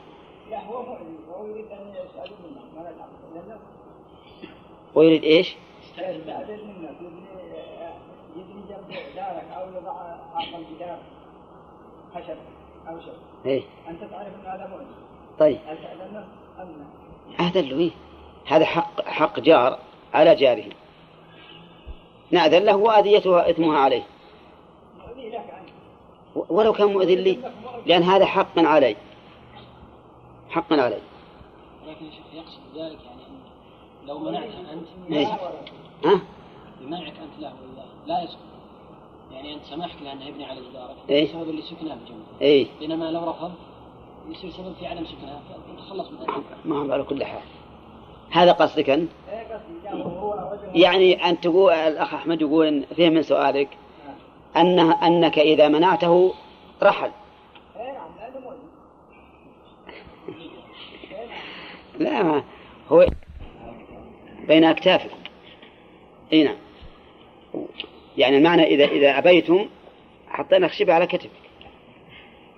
لا هو مؤذي وهو يريد أن يسأل منه. ما ويريد إيش؟ يستأذن منك يبني جنب دارك أو يضع عرض الجدار. خشب أو شيء إيه. أنت تعرف أن هذا مؤذي طيب. هل تأذن له؟ هذا إيه؟ هذا حق حق جار على جاره. نأذن له وأذيتها إثمها عليه. ولو كان مؤذن لي لأن هذا حق علي. حق علي. شيخ يقصد ذلك يعني لو منعته أنت إيش ها؟ بمنعك أنت له لا يسكن يعني أنت سمحت له أنه يبني على جدارك إيه. بسبب اللي سكنه بجنبه إيه. بينما لو رفض يصير سبب في عدم من ذلك ما هو على كل حال. هذا قصدك أنت؟ إيه يعني أن تقول الأخ أحمد يقول إن فيه من سؤالك. أنه أنك إذا منعته رحل. إيه نعم لا ما هو بين أكتافك. أي نعم. يعني المعنى إذا إذا أبيتم حطينا خشبة على كتفك.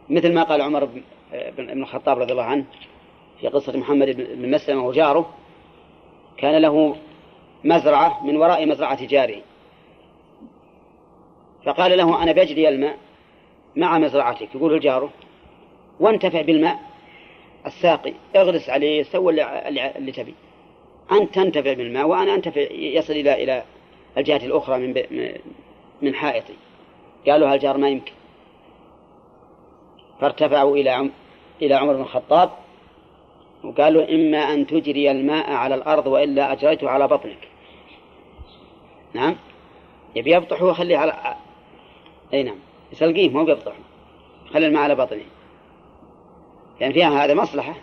مثل ما قال عمر بن بن بن الخطاب رضي الله عنه في قصة محمد بن مسلمة وجاره كان له مزرعة من وراء مزرعة جاره فقال له أنا بجري الماء مع مزرعتك. يقول جاره وانتفع بالماء الساقي اغرس عليه سوى اللي, تبي. أنت تنتفع بالماء وأنا أنتفع يصل إلى إلى الجهة الأخرى من من- حائطي. قالوا هالجار ما يمكن. فارتفعوا إلى إلى عمر بن الخطاب وقالوا إما أن تجري الماء على الأرض وإلا أجريته على بطنك. نعم؟ يبي يبطح ويخليه على أي نعم. يسلقيه مو بيبطح. خلي الماء على بطنه. يعني فيها هذا مصلحة؟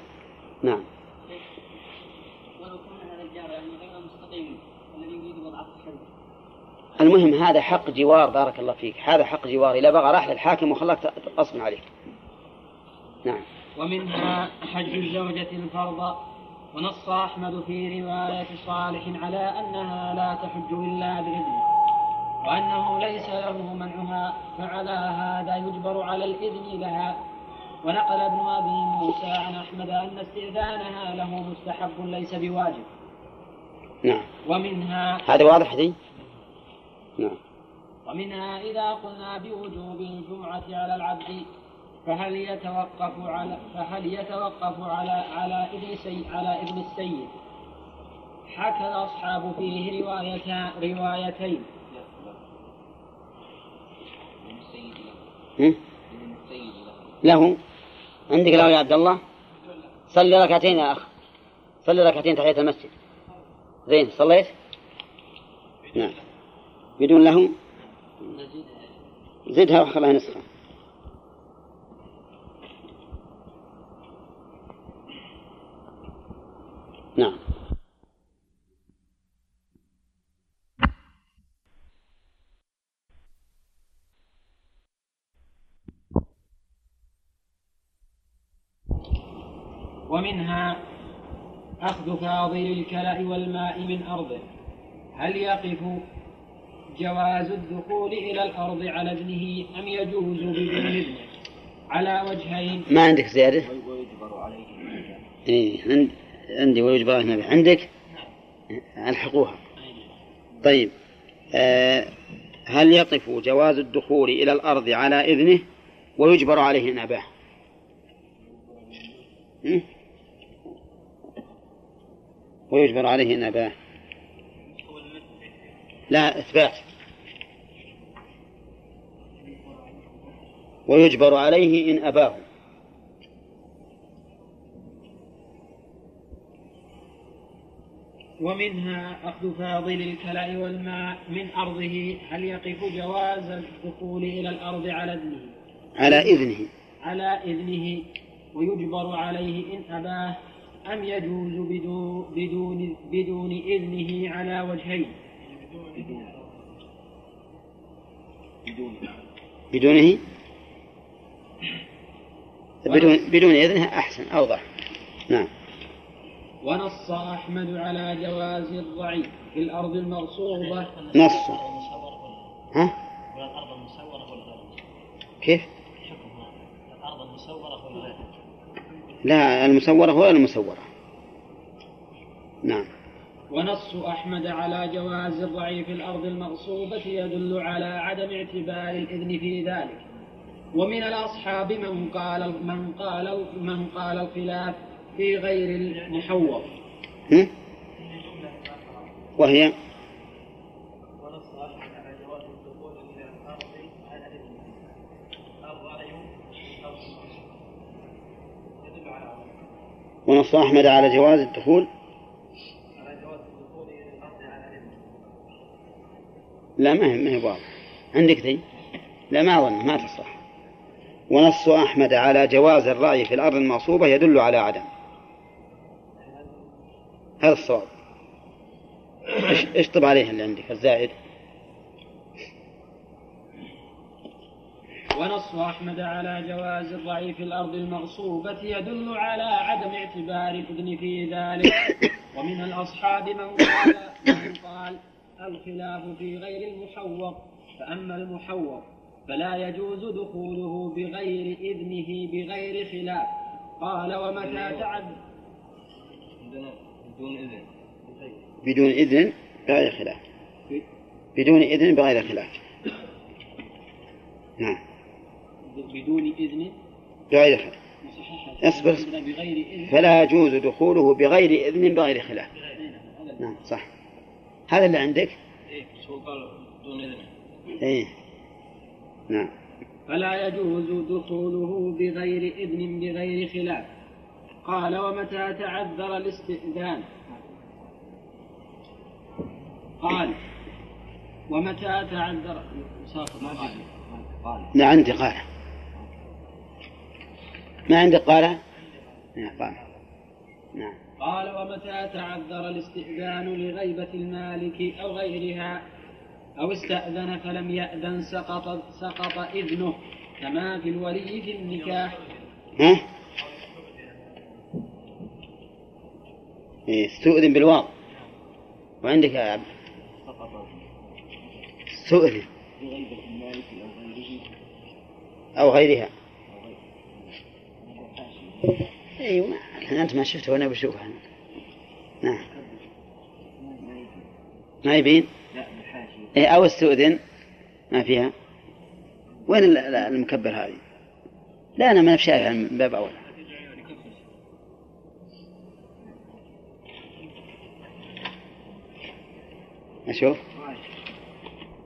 نعم. المهم هذا حق جوار بارك الله فيك. هذا حق جوار. إذا بغى راح للحاكم وخلاك غصب عليك. نعم. ومنها حج الزوجة الفرض ونص أحمد في رواية صالح على أنها لا تحج إلا بإذنه وأنه ليس له منعها فعلى هذا يجبر على الإذن لها. ونقل ابن أبي موسى عن أحمد أن استئذانها له مستحب ليس بواجب. نعم. ومنها هذا واضح دي نعم. ومنها إذا قلنا بوجوب الجمعة على العبد فهل يتوقف على فهل يتوقف على على ابن سي على ابن السيد؟ حكى الأصحاب فيه روايتان روايتين؟ له. عندك له يا عبد الله؟ صلي ركعتين يا أخ. صلي ركعتين تحية المسجد. زين صليت؟ نعم. بدون له زدها وخلها نسخة. نعم. ومنها أخذ فاضل الكلأ والماء من أرضه. هل يقف جواز الدخول إلى الأرض على ابنه أم يجوز بدون ابنه على وجهين. ما عندك زيادة؟ ويجبر عليه. إيه عند عندي عليه نبي عندك؟ ألحقوها. طيب آه هل يقف جواز الدخول إلى الأرض على إذنه؟ ويجبر عليه إن أباه؟ ويجبر عليه إن أباه لا إثبات. ويجبر عليه إن أباه. ومنها أخذ فاضل الكلأ والماء من أرضه هل يقف جواز الدخول إلى الأرض على ابنه على إذنه. على إذنه ويجبر عليه إن أباه أم يجوز بدون, بدون, بدون إذنه على وجهين. بدونه؟ بدون بدون إذنه أحسن أوضح. نعم. ونص أحمد على جواز الرعي في الأرض المغصوبة. نص. ها؟ الأرض المسورة ولا غير كيف؟ الأرض المسورة ولا غير لا المسورة ولا المسورة. نعم. ونص أحمد على جواز الرعي في الأرض المغصوبة يدل على عدم اعتبار الإذن في ذلك. ومن الأصحاب من قال من قال من قال الخلاف في غير المحوط هم؟ وهي؟ ونص أحمد على جواز الدخول؟ لا ما هي ما هي عندك ذي لا ما أظن ما تصح. ونص أحمد على جواز الرأي في الأرض المغصوبة يدل على عدم. هذا الصواب. إيش- اشطب عليه اللي عندك؟ الزائد. ونص أحمد على جواز الرعي في الأرض المغصوبة يدل على عدم اعتبار الإذن في ذلك. ومن الأصحاب من قال من قال الخلاف في غير المحوط فأما المحوط فلا يجوز دخوله بغير إذنه بغير خلاف. قال ومتى تعد بدون إذن. بدون إذن بغير خلاف. بدون إذن بغير خلاف. نعم. بدون إذن؟ بغير خلاف. اصبر. فلا يجوز دخوله بغير إذن بغير خلاف. نعم صح. هذا اللي عندك؟ إيه قال؟ بدون إذن. إيه. نعم. فلا يجوز دخوله بغير إذن بغير خلاف. قال ومتى تعذر الاستئذان؟ قال ومتى تعذر ما لا عندي قال ما عندك قال نعم قال نعم. قال ومتى تعذر الاستئذان لغيبة المالك أو غيرها؟ أو استأذن فلم يأذن سقط سقط إذنه كما في الولي في النكاح. ها؟ استؤذن بالواو وعندك يا عبد. استؤذن أو غيره أو غيرها. أيوة أنت ما شفته وأنا بشوفها. نعم. ما يبين؟ لا إيه أو استؤذن ما فيها؟ وين ال- ال- المكبر هذه؟ لا أنا ما شايفها من باب أول. أشوف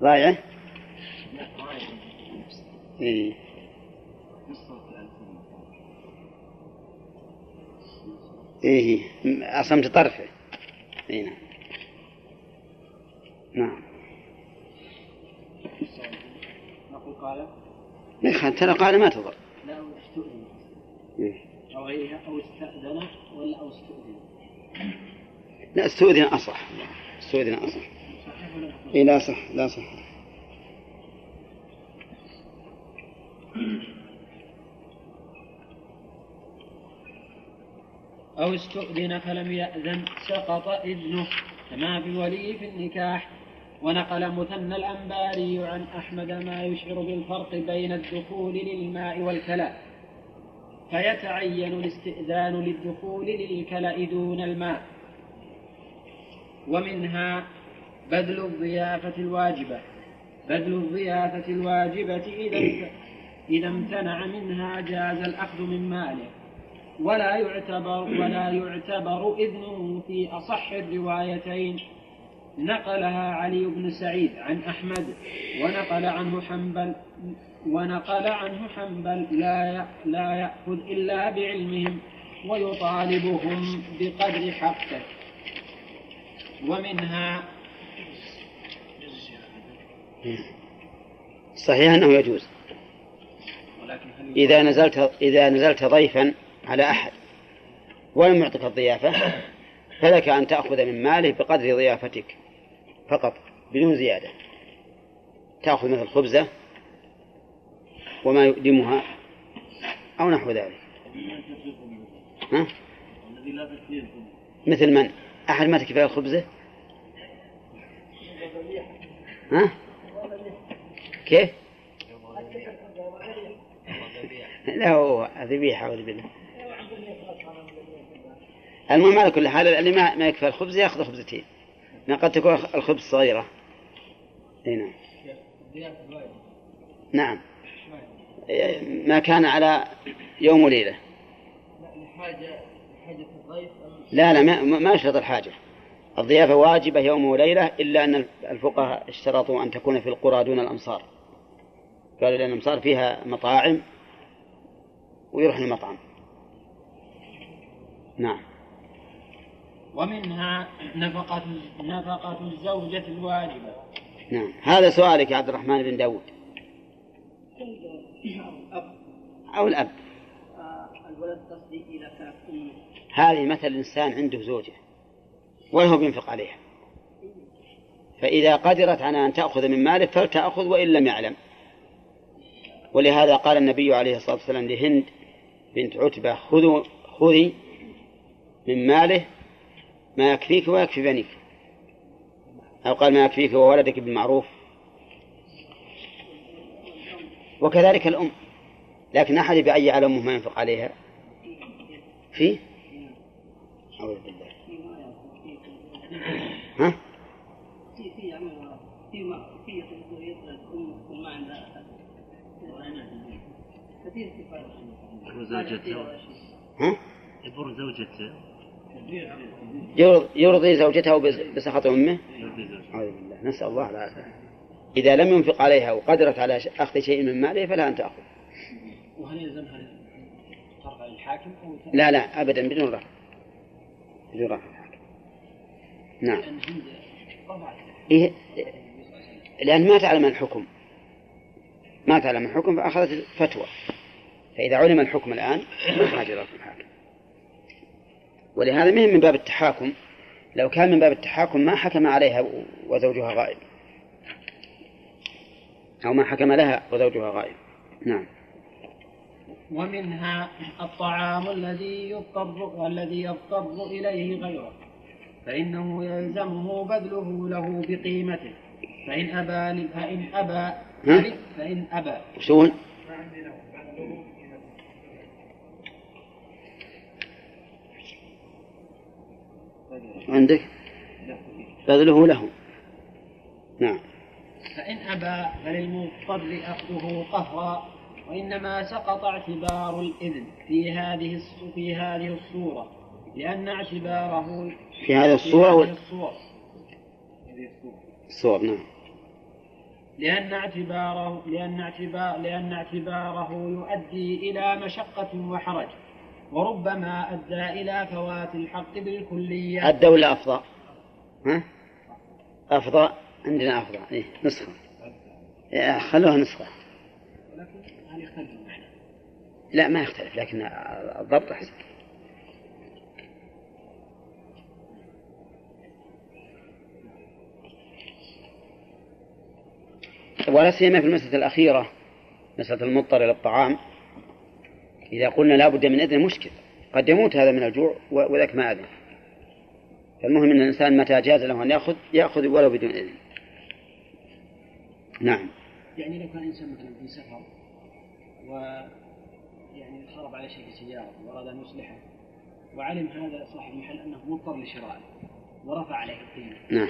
ضايعة لا إيه إيه أصمت طرفه إيه نعم. نعم. نقول قال نخل ترى قال ما تضر. لا أو استؤذن إيه. أو غيرها أو استأذن ولا أو استؤذن لا استؤذن أصح استؤذن أصح إيه لا صح لا صح. أو استؤذن فلم يأذن سقط إذنه كما في الولي في النكاح. ونقل مثنى الأنباري عن أحمد ما يشعر بالفرق بين الدخول للماء والكلاء فيتعين الاستئذان للدخول للكلأ دون الماء. ومنها بذل الضيافة الواجبة. بذل الضيافة الواجبة إذا إذا امتنع منها جاز الأخذ من ماله. ولا يعتبر ولا يعتبر إذنه في أصح الروايتين. نقلها علي بن سعيد عن أحمد ونقل عنه حنبل ونقل عنه حنبل لا لا يأخذ إلا بعلمهم ويطالبهم بقدر حقه. ومنها صحيح أنه يجوز إذا نزلت إذا نزلت ضيفا على أحد ولم يعطك الضيافة فلك أن تأخذ من ماله بقدر ضيافتك فقط بدون زيادة تأخذ مثل خبزة وما يؤدمها أو نحو ذلك ها؟ مثل من؟ أحد ما تكفيه الخبزة؟ ها؟ كيف؟ لا هو ذبيحة أعوذ بالله المهم على كل حال اللي ما ما يكفي الخبز ياخذ خبزتين. قد تكون الخبز صغيرة. إي نعم. نعم. ما كان على يوم وليلة. لا لا ما, ما يشترط الحاجة. الضيافة واجبة يوم وليلة إلا أن الفقهاء اشترطوا أن تكون في القرى دون الأمصار. قالوا لأن الأمصار فيها مطاعم ويروح المطعم. نعم. ومنها نفقة نفقة الزوجة الواجبة. نعم. هذا سؤالك يا عبد الرحمن بن داود. أو الأب. الولد قصدي إذا كانت هذه مثل إنسان عنده زوجة. وله بينفق عليها. فإذا قدرت على أن تأخذ من ماله فلتأخذ وإن لم يعلم. ولهذا قال النبي عليه الصلاة والسلام لهند بنت عتبة خذوا خذي من ماله ما يكفيك ويكفي بنيك. أو قال ما يكفيك وولدك بالمعروف. وكذلك الأم. لكن أحد بأي على أمه ما ينفق عليها؟ في أعوذ بالله. ها؟ في في في في عندها كثير كفايه وزوجته ها؟ يبر زوجته. يرضي زوجته بسخط زوجته. أعوذ بالله نسأل الله العافية. إذا لم ينفق عليها وقدرت على أخذ شيء من ماله فلا أن تأخذ. وهل يلزمها أو لا لا أبدا بدون رفع بدون رفع نعم. إيه لأن ما تعلم الحكم. ما تعلم الحكم فأخذت فتوى فإذا علم الحكم الآن ما حاجة إلى الحاكم ولهذا مهم من باب التحاكم. لو كان من باب التحاكم ما حكم عليها وزوجها غائب. أو ما حكم لها وزوجها غائب. نعم. ومنها الطعام الذي يضطر الذي يضطر إليه غيره. فإنه يلزمه بذله له بقيمته. فإن أبى فإن أبى؟ فإن أبى. وشون عندك؟ بذله له. نعم. فإن أبى فللمضطر أخذه قهرا وإنما سقط اعتبار الإذن في هذه في هذه الصورة. لأن اعتباره في هذه الصورة في هذه الصورة الصور. نعم. لأن اعتباره لأن اعتبار لأن اعتباره يؤدي إلى مشقة وحرج وربما أدى إلى فوات الحق بالكلية. أدى ولا أفضى؟ ها؟ أفضى؟ عندنا أفضى. إيه نسخة. إيه، خلوها نسخة؟ لا ما يختلف لكن الضبط أحسن ولا سيما في المسألة الأخيرة مسألة المضطر إلى الطعام. إذا قلنا لا بد من إذن مشكل. قد يموت هذا من الجوع وذاك ما أذن. فالمهم أن الإنسان متى جاز له أن يأخذ يأخذ ولو بدون إذن. نعم. يعني لو كان إنسان مثلا في سفر و يعني خرب على شيء في سيارة وأراد أن يصلحه وعلم هذا صاحب المحل أنه مضطر لشرائه ورفع عليه القيمة. نعم.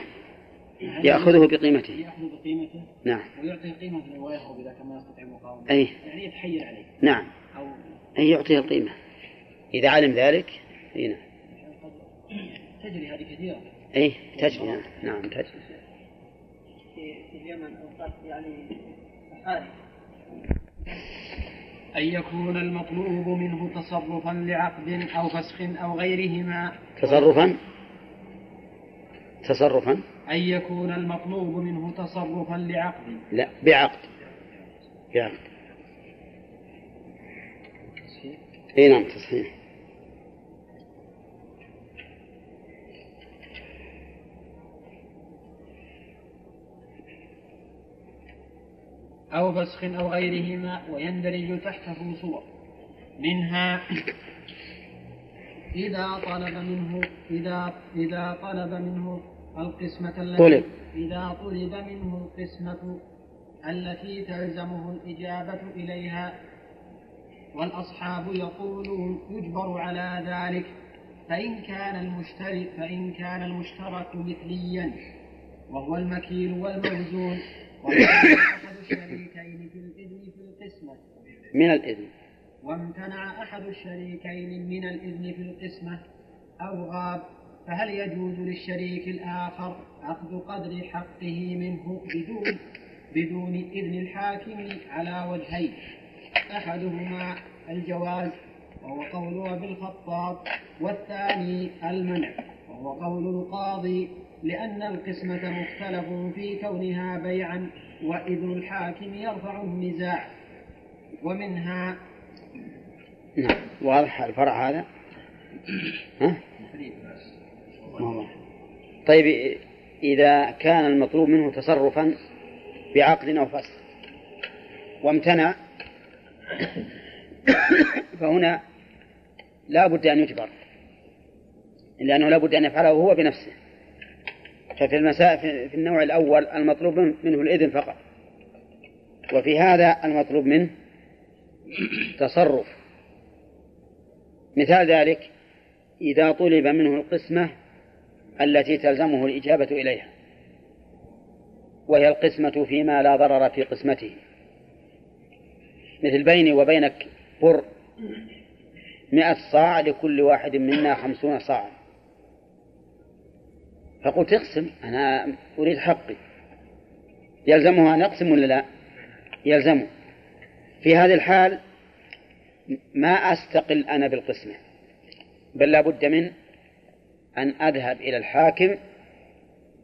يأخذه بقيمته. يأخذ بقيمته نعم. ويعطيه قيمة ويهرب إذا كان ما يستطيع المقاومة أي. يعني يتحيل عليه. نعم. أو أي يعطيه القيمة. إذا علم ذلك أي نعم. تجري هذه كثيرة. أي تجري نعم. نعم تجري. في اليمن أوقات يعني حارث أن يكون المطلوب منه تصرفا لعقد أو فسخ أو غيرهما. تصرفا؟ تصرفا؟ أن يكون المطلوب منه تصرفا لعقد. لا بعقد. بعقد. اي نعم تصحيح. أو فسخ أو غيرهما ويندرج تحته صور. منها إذا طلب منه إذا إذا طلب منه القسمة التي طلب. إذا طلب منه القسمة التي تلزمه الإجابة إليها والأصحاب يقولون يجبر على ذلك فإن كان المشترك فإن كان المشترك مثليا وهو المكيل والموزون وامتنع أحد الشريكين في الإذن في القسمة. من الإذن؟ وامتنع أحد الشريكين من الإذن في القسمة أو غاب. فهل يجوز للشريك الآخر أخذ قدر حقه منه بدون بدون إذن الحاكم على وجهين؟ أحدهما الجواز وهو قول أبي الخطاب والثاني المنع وهو قول القاضي لأن القسمة مختلف في كونها بيعا وإذن الحاكم يرفع النزاع ومنها نعم واضح الفرع هذا؟ ها؟ ما هو. طيب إذا كان المطلوب منه تصرفا بعقد أو فسخ وامتنع فهنا لا بد أن يجبر لأنه لا بد أن يفعله هو بنفسه ففي المساء في النوع الأول المطلوب منه الإذن فقط وفي هذا المطلوب منه تصرف مثال ذلك إذا طلب منه القسمة التي تلزمه الإجابة إليها وهي القسمة فيما لا ضرر في قسمته. مثل بيني وبينك بر مئة صاع لكل واحد منا خمسون صاعا. فقلت اقسم أنا أريد حقي. يلزمه أن يقسم ولا لا؟ يلزمه في هذه الحال ما أستقل أنا بالقسمة بل لا بد من أن أذهب إلى الحاكم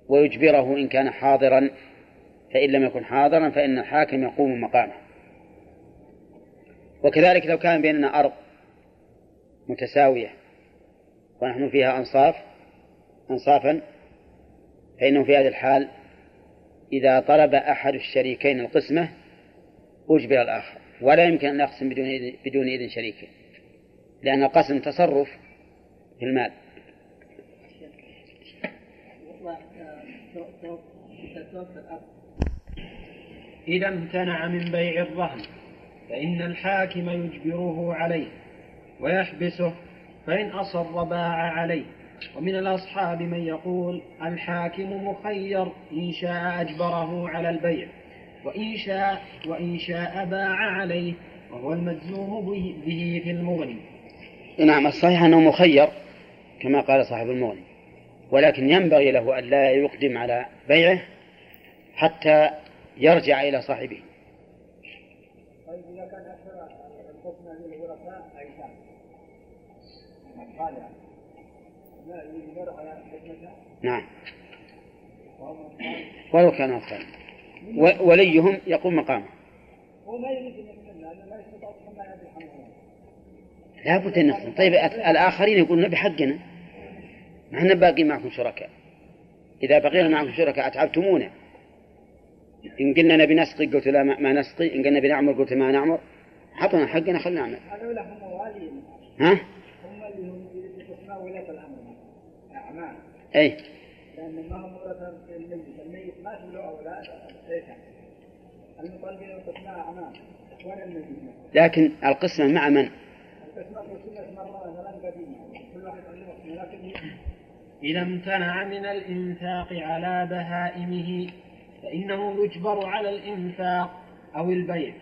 ويجبره إن كان حاضرا فإن لم يكن حاضرا فإن الحاكم يقوم مقامه. وكذلك لو كان بيننا أرض متساوية ونحن فيها أنصاف أنصافا فإنه في هذه الحال إذا طلب أحد الشريكين القسمة أجبر الآخر. ولا يمكن أن يقسم بدون إذن, بدون إذن شريكه لأن القسم تصرف في المال. إذا امتنع من بيع الرهن فإن الحاكم يجبره عليه ويحبسه فإن أصر باع عليه. ومن الأصحاب من يقول الحاكم مخير إن شاء أجبره على البيع وإن شاء وإن شاء باع عليه وهو المجزوم به في المغني. نعم الصحيح أنه مخير كما قال صاحب المغني. ولكن ينبغي له أن لا يقدم على بيعه حتى يرجع إلى صاحبه. طيب إذا كان أكثر أيتام نعم. ولو كانوا أطفال وليهم يقوم مقامه. لا بد أن نقسم طيب الآ- الآخرين يقولون بحقنا. نحن باقي معكم شركاء. إذا بقينا معكم شركاء أتعبتمونا. إن قلنا نبي نسقي قلت لا ما ما نسقي. إن قلنا بنعمر قلت ما نعمر. حطنا حقنا خلنا نعمل. ها؟ هم اللي هم يسمى ولاة الأمر. أعمال. أي. لأن ما هم ورثة الميت ما في له أولاد. إيش؟ المطلقين يقسمها أعمال. لكن القسمة مع من القسمة قسمت مرة مثلا قديمة كل واحد عنده قسمة لكن إذا امتنع من الإنفاق على بهائمه فإنه يجبر على الإنفاق أو البيع.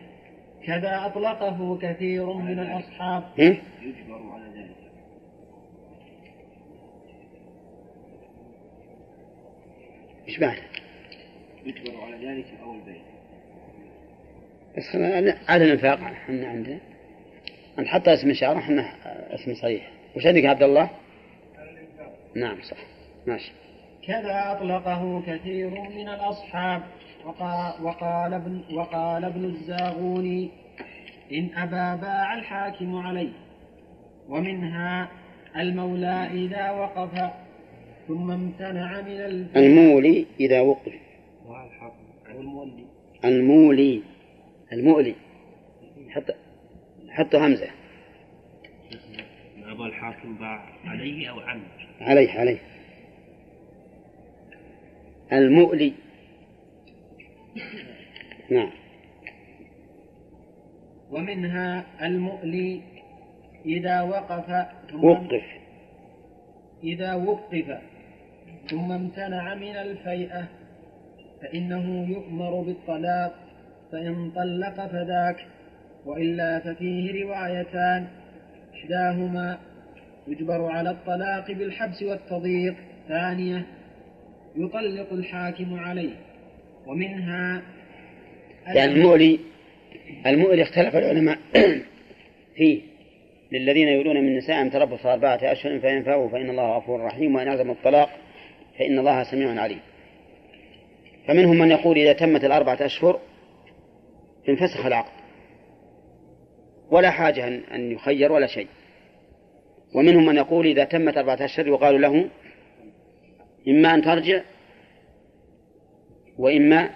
كذا أطلقه كثير من الأصحاب. هم؟ يجبر على ذلك. إيش معنى يجبر على ذلك أو البيع. بس على الإنفاق إحنا عندنا. أنت حتى اسم إشارة إحنا اسم صحيح. وش عندك يا عبد الله؟ نعم صح. ماشي. كذا أطلقه كثير من الأصحاب. وقال, وقال, ابن, وقال ابن الزاغوني إن أبى باع الحاكم عليه ومنها المولى إذا وقف ثم امتنع من البيع. المولي إذا وقف. المولي. المولي. المؤلي حتى حتى همزة. أبا الحاكم باع عليه أو عنه. عليه عليه. المؤلي. نعم. ومنها المؤلي إذا وقف ثم وقف. إذا وقف ثم امتنع من الفيئة فإنه يؤمر بالطلاق فإن طلق فذاك وإلا ففيه روايتان إحداهما يجبر على الطلاق بالحبس والتضييق ثانية يطلق الحاكم عليه ومنها يعني المؤلي المؤلي اختلف العلماء فيه للذين يرون من نسائهم تربص أربعة أشهر فإن فاءوا فإن الله غفور رحيم وإن عزموا الطلاق فإن الله سميع عليم. فمنهم من يقول إذا تمت الأربعة أشهر انفسخ العقد. ولا حاجة أن- يخير ولا شيء. ومنهم من يقول إذا تمت أربعة أشهر يقال له إما أن ترجع وإما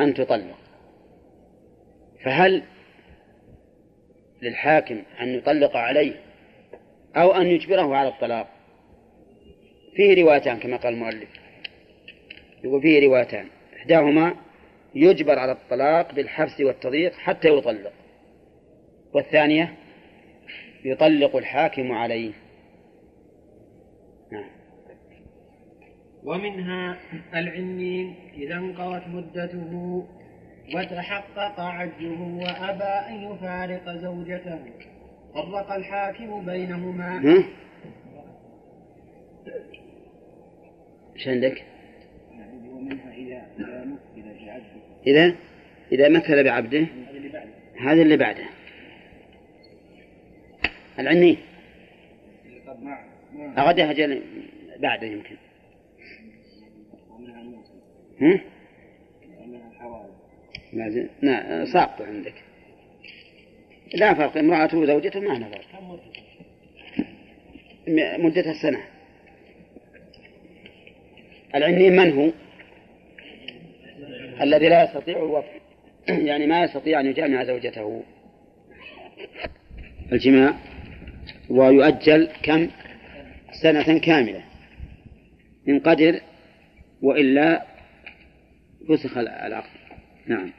أن تطلق. فهل للحاكم أن يطلق عليه أو أن يجبره على الطلاق؟ فيه روايتان كما قال المؤلف. يقول فيه روايتان. إحداهما يجبر على الطلاق بالحبس والتضييق حتى يطلق. والثانية يطلق الحاكم عليه. نعم. ومنها العنين إذا انقضت مدته وتحقق عجزه وأبى أن يفارق زوجته. فرق الحاكم بينهما. ها؟ إيش عندك؟ ومنها إذا إذا مثل بعبده. إذا؟ إذا مثل بعبده؟ هذا اللي بعده. العني أغدا أجل بعده يمكن. الحوادث لازم لا ساقط عندك. لا فرق امرأته وزوجته ما م- مدتها السنة. العنين من هو؟ الذي لا يستطيع الوطء يعني ما يستطيع أن يجامع زوجته. الجماع. ويؤجل كم؟ سنة كاملة. إن قدر وإلا فسخ العقد نعم.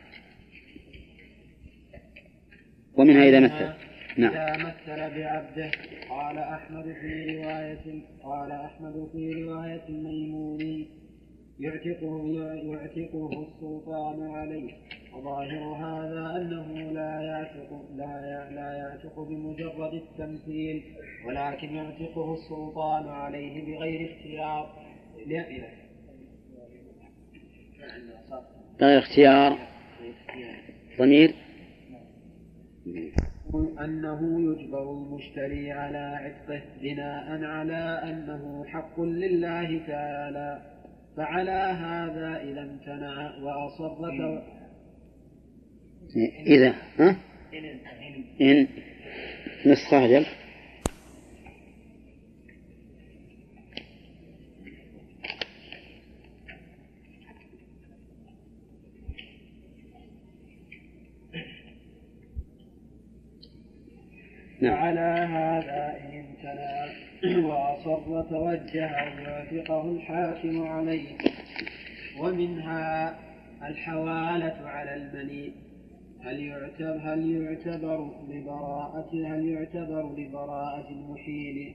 ومنها إذا مثل. نعم. إذا مثل بعبده قال أحمد في رواية قال أحمد في رواية الميموني يعتقه يعتقه السلطان عليه. وظاهر هذا أنه لا يعتق لا لا يعتق بمجرد التمثيل ولكن يعتقه السلطان عليه بغير اختيار. لا- غير اختيار. ضمير؟ أنه يجبر المشتري على عتقه بناء على أنه حق لله تعالى فعلى هذا إذا امتنع وأصر إذا ها؟ إن. نسخة أجل نعم. على هذا إن امتنع وأصر توجه وافقه الحاكم عليه. ومنها الحوالة على المليء هل يعتبر هل يعتبر لبراءة هل يعتبر لبراءة المحيل؟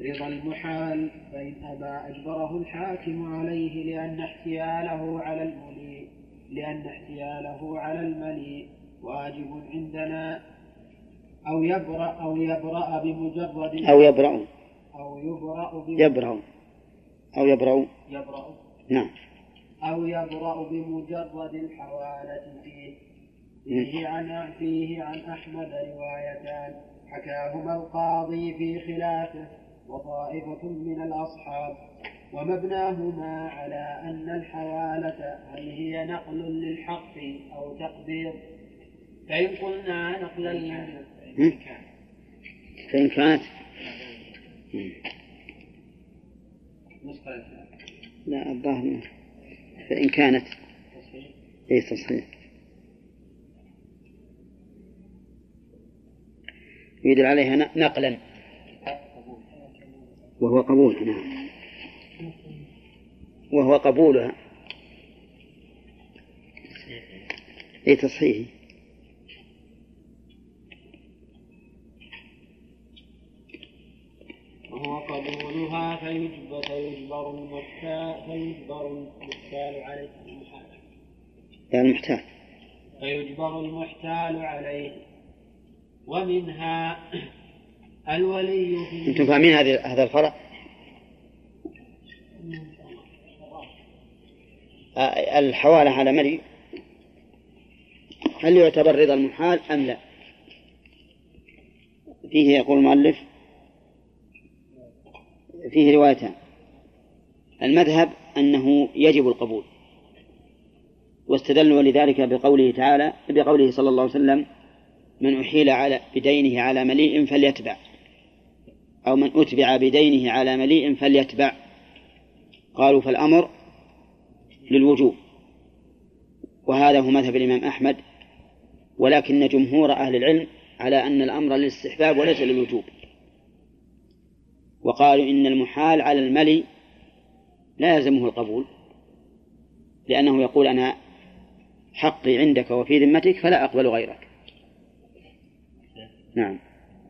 رضا المحال فإن أبى أجبره الحاكم عليه لأن احتياله على الملي لأن احتياله على الملي واجب عندنا. أو يبرأ أو يبرأ بمجرد أو يبرأ. أو يبرأ يبرأ. أو يبرأ. يبرأ. نعم. أو يبرأ بمجرد الحوالة فيه. فيه عن فيه عن أحمد روايتان. حكاهما القاضي في خلافه وطائفة من الأصحاب. ومبناهما على أن الحوالة هل هي نقل للحق أو تقدير. فإن قلنا نقلا. فإن كانت نسخة. لا الظاهر. فإن كانت. أي تصحيح. يدل عليها نقلا. وهو قبول نعم. وهو قبولها. أي تصحيح. وهو قبولها فيجبر فيجبر المحتال فيجبر المحتال عليه. المحال يعني المحتاج فيجبر المحتال عليه. ومنها الولي في أنتم فاهمين هذا الفرق؟ آه، الحوالة على ملي هل يعتبر رضا المحال أم لا؟ فيه يقول المؤلف فيه روايتان المذهب أنه يجب القبول واستدلوا لذلك بقوله تعالى بقوله صلى الله عليه وسلم من أحيل على بدينه على مليء فليتبع. أو من أتبع بدينه على مليء فليتبع. قالوا فالأمر للوجوب. وهذا هو مذهب الإمام أحمد. ولكن جمهور أهل العلم على أن الأمر للاستحباب وليس للوجوب. وقالوا إن المحال على الملي لا يلزمه القبول. لأنه يقول أنا حقي عندك وفي ذمتك فلا أقبل غيرك. نعم.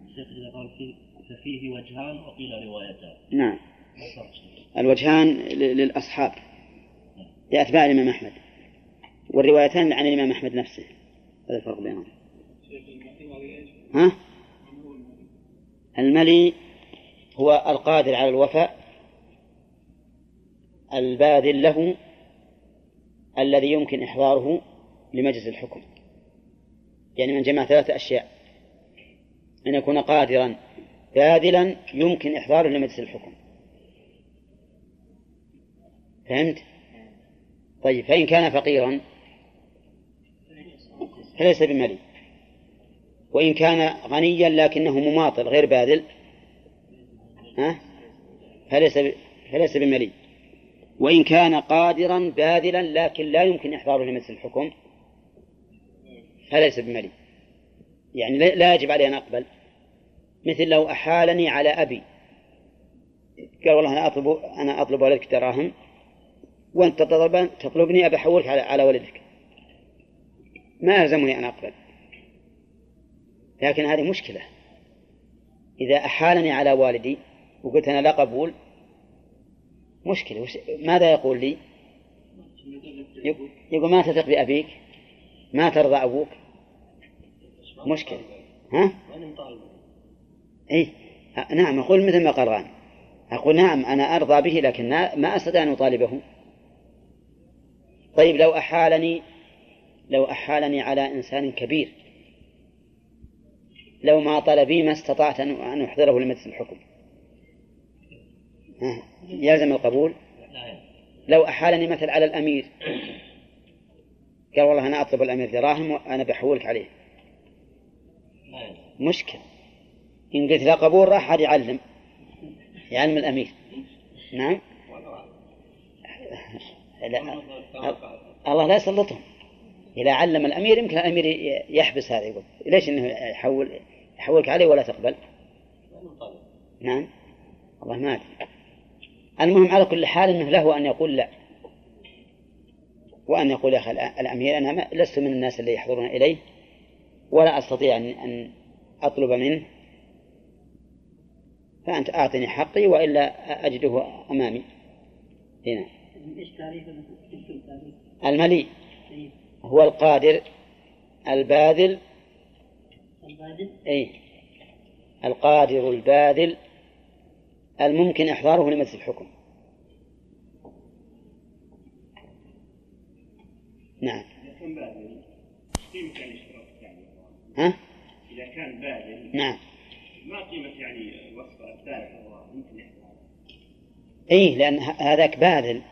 الشيخ إذا قال فيه ففيه وجهان وقيل روايتان. نعم. الوجهان ل- للأصحاب لأتباع الإمام أحمد. والروايتان عن الإمام أحمد نفسه. هذا الفرق بينهم. ها؟ الملي هو القادر على الوفاء الباذل له الذي يمكن إحضاره لمجلس الحكم. يعني من جمع ثلاثة أشياء. أن يكون قادرا باذلا يمكن إحضاره لمجلس الحكم فهمت؟ طيب فإن كان فقيرا فليس بملي وإن كان غنيا لكنه مماطل غير باذل ها؟ فليس. فليس بملي وإن كان قادرا باذلا لكن لا يمكن إحضاره لمجلس الحكم فليس بملي يعني لا- يجب علي أن أقبل. مثل لو أحالني على أبي. قال والله أنا أطلب أنا أطلب ولدك دراهم وأنت تطلب تطلبني أبي أحولك على على ولدك. ما يلزمني أن أقبل. لكن هذه مشكلة. إذا أحالني على والدي وقلت أنا لا قبول مشكلة. ماذا يقول لي؟ يق- يقول ما تثق بأبيك ما ترضى أبوك. مشكلة. ها؟ إيه. أ- نعم أقول مثل ما قال غانم. أقول نعم أنا أرضى به لكن ما أستطيع أن أطالبه. طيب لو أحالني لو أحالني على إنسان كبير لو ما طلبي ما استطعت أن أحضره لمجلس الحكم. ها، يلزم القبول؟ لو أحالني مثل على الأمير. قال والله أنا أطلب الأمير دراهم وأنا بحولك عليه. مشكل. إن قلت لا قبول راح عاد يعلم. يعلم الأمير. نعم؟ لا. الله لا يسلطهم. إذا علم الأمير يمكن الأمير يحبس هذا يقول ليش إنه يحول يحولك عليه ولا تقبل؟ نعم. والله ما أدري المهم على كل حال أنه له أن يقول لا. وأن يقول يا أخي الأمير أنا لست من الناس اللي يحضرون إليه. ولا أستطيع أن أطلب منه فأنت أعطني حقي وإلا أجده أمامي. هنا. المليء هو القادر الباذل. البادل أي. القادر الباذل. الممكن إحضاره لمجلس الحكم. نعم إذا كان بادل قيمة يعني اشتراك يعني ها؟ إذا كان بادل نعم. ما قيمة يعني وصف الثالث هو يمكن يحضر اي لأن ه- هذاك باذل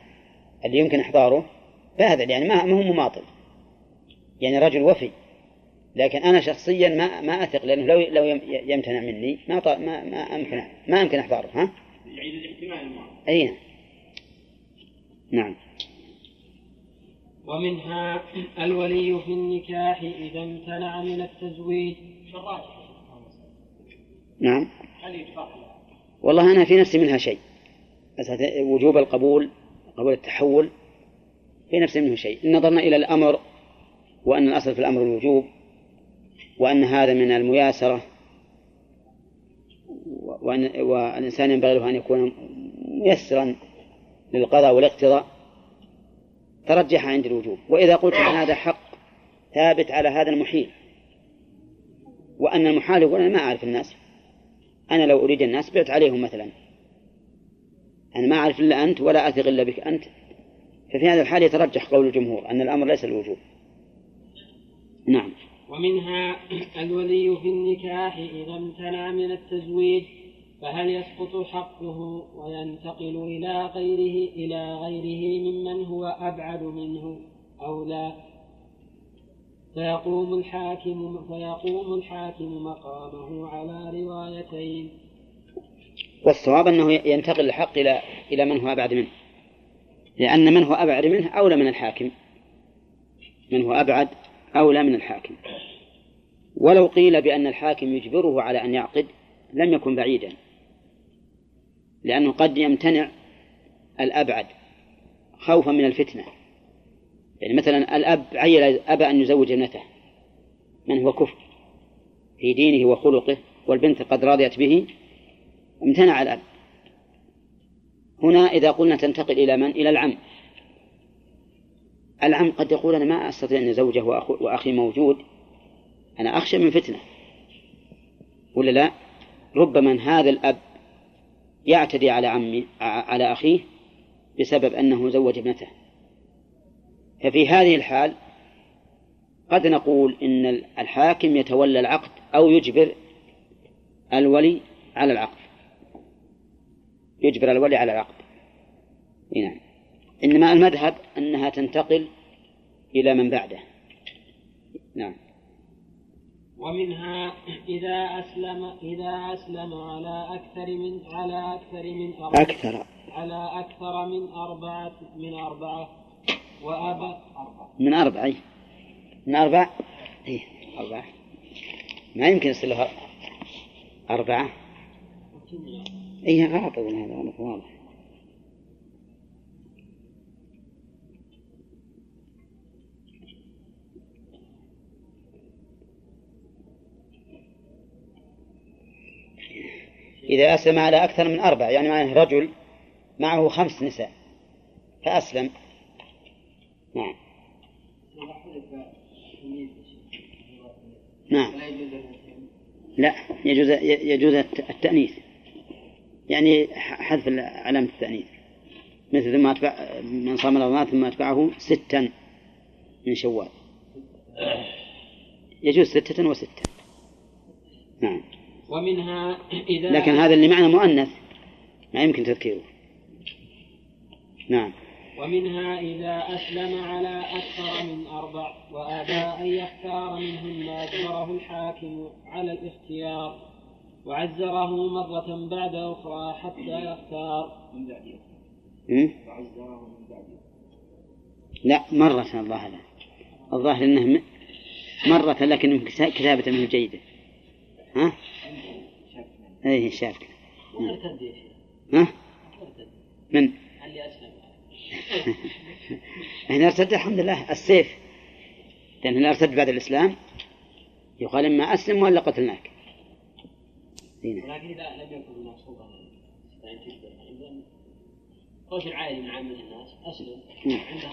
اللي يمكن إحضاره. باذل يعني ما ما هو مماطل. يعني رجل وفي. لكن أنا شخصيا ما ما أثق لأنه لو لو يم- يمتنع مني ما ما ما امكن ما يمكن إحضاره ها؟ يعني الاحتمال المعارض اي نعم. ومنها الولي في النكاح إذا امتنع من التزويج. نعم. هل والله أنا في نفسي منها شيء. وجوب القبول قبول التحول في نفسي منه شيء. إن نظرنا إلى الأمر وأن الأصل في الأمر الوجوب وأن هذا من المياسرة وأن والإنسان ينبغي له أن يكون ميسرا للقضاء والاقتضاء ترجح عند الوجوب. وإذا قلت أن هذا حق ثابت على هذا المحيل. وأن المحال يقول أنا ما أعرف الناس. أنا لو أريد الناس بعت عليهم مثلا. أنا ما أعرف إلا أنت ولا أثق إلا بك أنت. ففي هذا الحال يترجح قول الجمهور أن الأمر ليس الوجوب نعم. ومنها الولي في النكاح إذا امتنع من التزويج فهل يسقط حقه وينتقل إلى غيره إلى غيره ممن هو أبعد منه أو لا؟ فيقوم الحاكم فيقوم الحاكم مقامه على روايتين. والصواب أنه ينتقل الحق إلى إلى من هو أبعد منه. لأن من هو أبعد منه أولى من الحاكم. من هو أبعد أولى من الحاكم. ولو قيل بأن الحاكم يجبره على أن يعقد لم يكن بعيدا. لأنه قد يمتنع الأبعد خوفا من الفتنة. يعني مثلا الأب عيل أبى أن يزوج ابنته. من هو كفر؟ في دينه وخلقه والبنت قد رضيت به امتنع الأب. هنا إذا قلنا تنتقل إلى من؟ إلى العم. العم قد يقول أنا ما أستطيع أن أزوجه وأخي موجود. أنا أخشى من فتنة. ولا لا؟ ربما هذا الأب يعتدي على عمي على أخيه بسبب أنه زوج ابنته. ففي هذه الحال قد نقول إن الحاكم يتولى العقد أو يجبر الولي على العقد. يجبر الولي على العقد. نعم. إنما المذهب أنها تنتقل إلى من بعده. نعم. ومنها إذا أسلم إذا أسلم على أكثر من على أكثر من أربعة. أكثر. على أكثر من أربعة من أربعة. وأبى من أربعة. من أربع إيه أربعة. ما يمكن يصير أربعة. إيه غلط هذا واضح. إذا أسلم على أكثر من أربع يعني معناه رجل معه خمس نساء فأسلم. نعم. نعم. لا يجوز يجوز التأنيث. يعني حذف علامة التأنيث. مثل ما أتبع من صام رمضان ثم أتبعه ستا من شوال. يجوز ستة وستة. نعم. ومنها إذا لكن هذا اللي معنى مؤنث. ما يمكن تذكيره. نعم. ومنها إذا أسلم على أكثر من أربع وأبى أن يختار منهن أجبره الحاكم على الاختيار وعزره مرة بعد أخرى حتى يختار. من بعد م? وعزره من بعد لا مرة الظاهر. الظاهر أنه مرة لكن كتابة منه جيدة. ها؟ أي شاف ارتد يا شيخ ها؟ من؟ اللي أسلم. هنا أرتد الحمد لله السيف. لأن هنا أرتد بعد الإسلام. يقال إما أسلم ولا قتلناك. ولكن إذا لم يكن اذا رجل عادي من عامه الناس؟ أسلم. نعم. عنده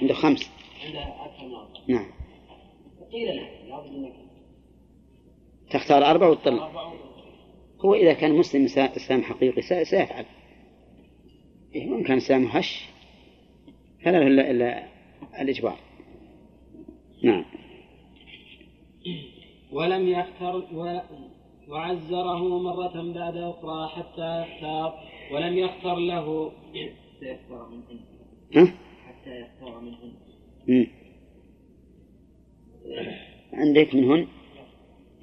عنده خمس. عنده أكثر من أربعة. نعم. قيل له لابد انك تختار أربعة وتطلع. أربعة هو إذا كان مسلم إسلام حقيقي سي- سيفعل. إيه وإن كان إسلامه هش فلا له إلا, إلا الإجبار. نعم. ولم يختر و... وعزره مرة بعد أخرى حتى يختار ولم يختر له. حتى يختار منهن؟ حتى يختار منهن. عندك منهن؟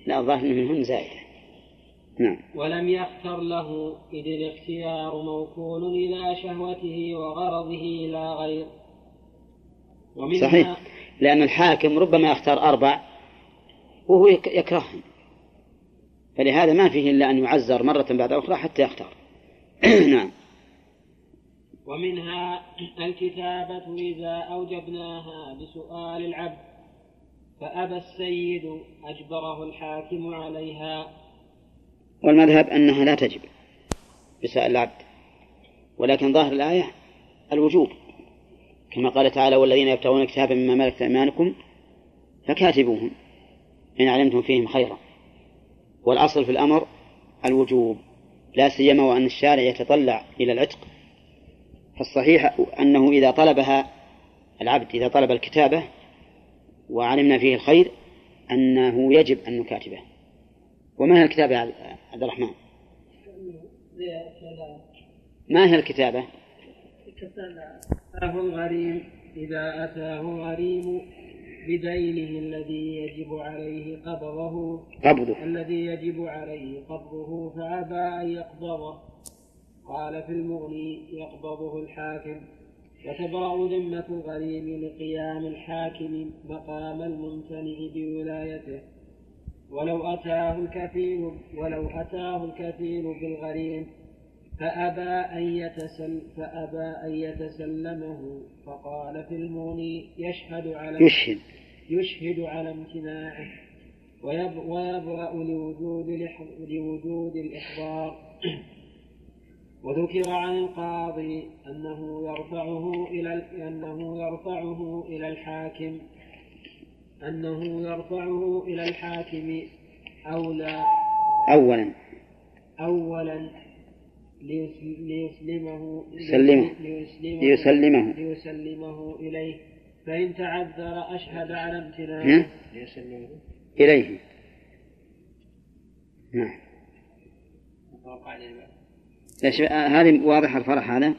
لا الظاهر إن منهن زائدة. نعم. ولم يختر له إذ الاختيار موكول إلى شهوته وغرضه إلى غير. ومنها صحيح. لأن الحاكم ربما يختار أربع وهو يك- يكرههم. فلهذا ما فيه إلا أن يعزر مرة بعد أخرى حتى يختار. نعم. ومنها الكتابة إذا أوجبناها بسؤال العبد فأبى السيد أجبره الحاكم عليها. والمذهب أنها لا تجب بسائل العبد ولكن ظاهر الآية الوجوب. كما قال تعالى والذين يبتغون الكتاب مما ملكت أيمانكم فكاتبوهم إن علمتم فيهم خيرا. والأصل في الأمر الوجوب لا سيما وأن الشارع يتطلع إلى العتق. فالصحيح أنه إذا طلبها العبد إذا طلب الكتابة وعلمنا فيه الخير أنه يجب أن نكاتبه. وما هي الكتابة يا عبد الرحمن؟ ما هي الكتابة؟ أتاه الغريم إذا أتاه الغريم بدينه الذي يجب عليه قبضه. قبضه. الذي يجب عليه قبضه فأبى أن يقبضه. قال في المغني يقبضه الحاكم. وتبرأ ذمة الغريم لقيام الحاكم مقام الممتنع بولايته. ولو أتاه الكفيل ولو أتاه الكفيل بالغريم فأبى أن يتسل فأبى أن يتسلمه فقال في المغني يشهد على يشهد. يشهد على امتناعه ويب- ويبرأ لوجود لوجود الإحضار. وذكر عن القاضي أنه يرفعه إلى أنه يرفعه إلى الحاكم. أنه يرفعه إلى الحاكم أولى. أولا. أولا. ليس- ليسلمه يسلمه. ليسلمه ليسلمه. ليسلمه إليه. فإن تعذر أشهد على؟ امتناعه. إليه. نعم. ليش آه، هذه واضحة الفرح هذا؟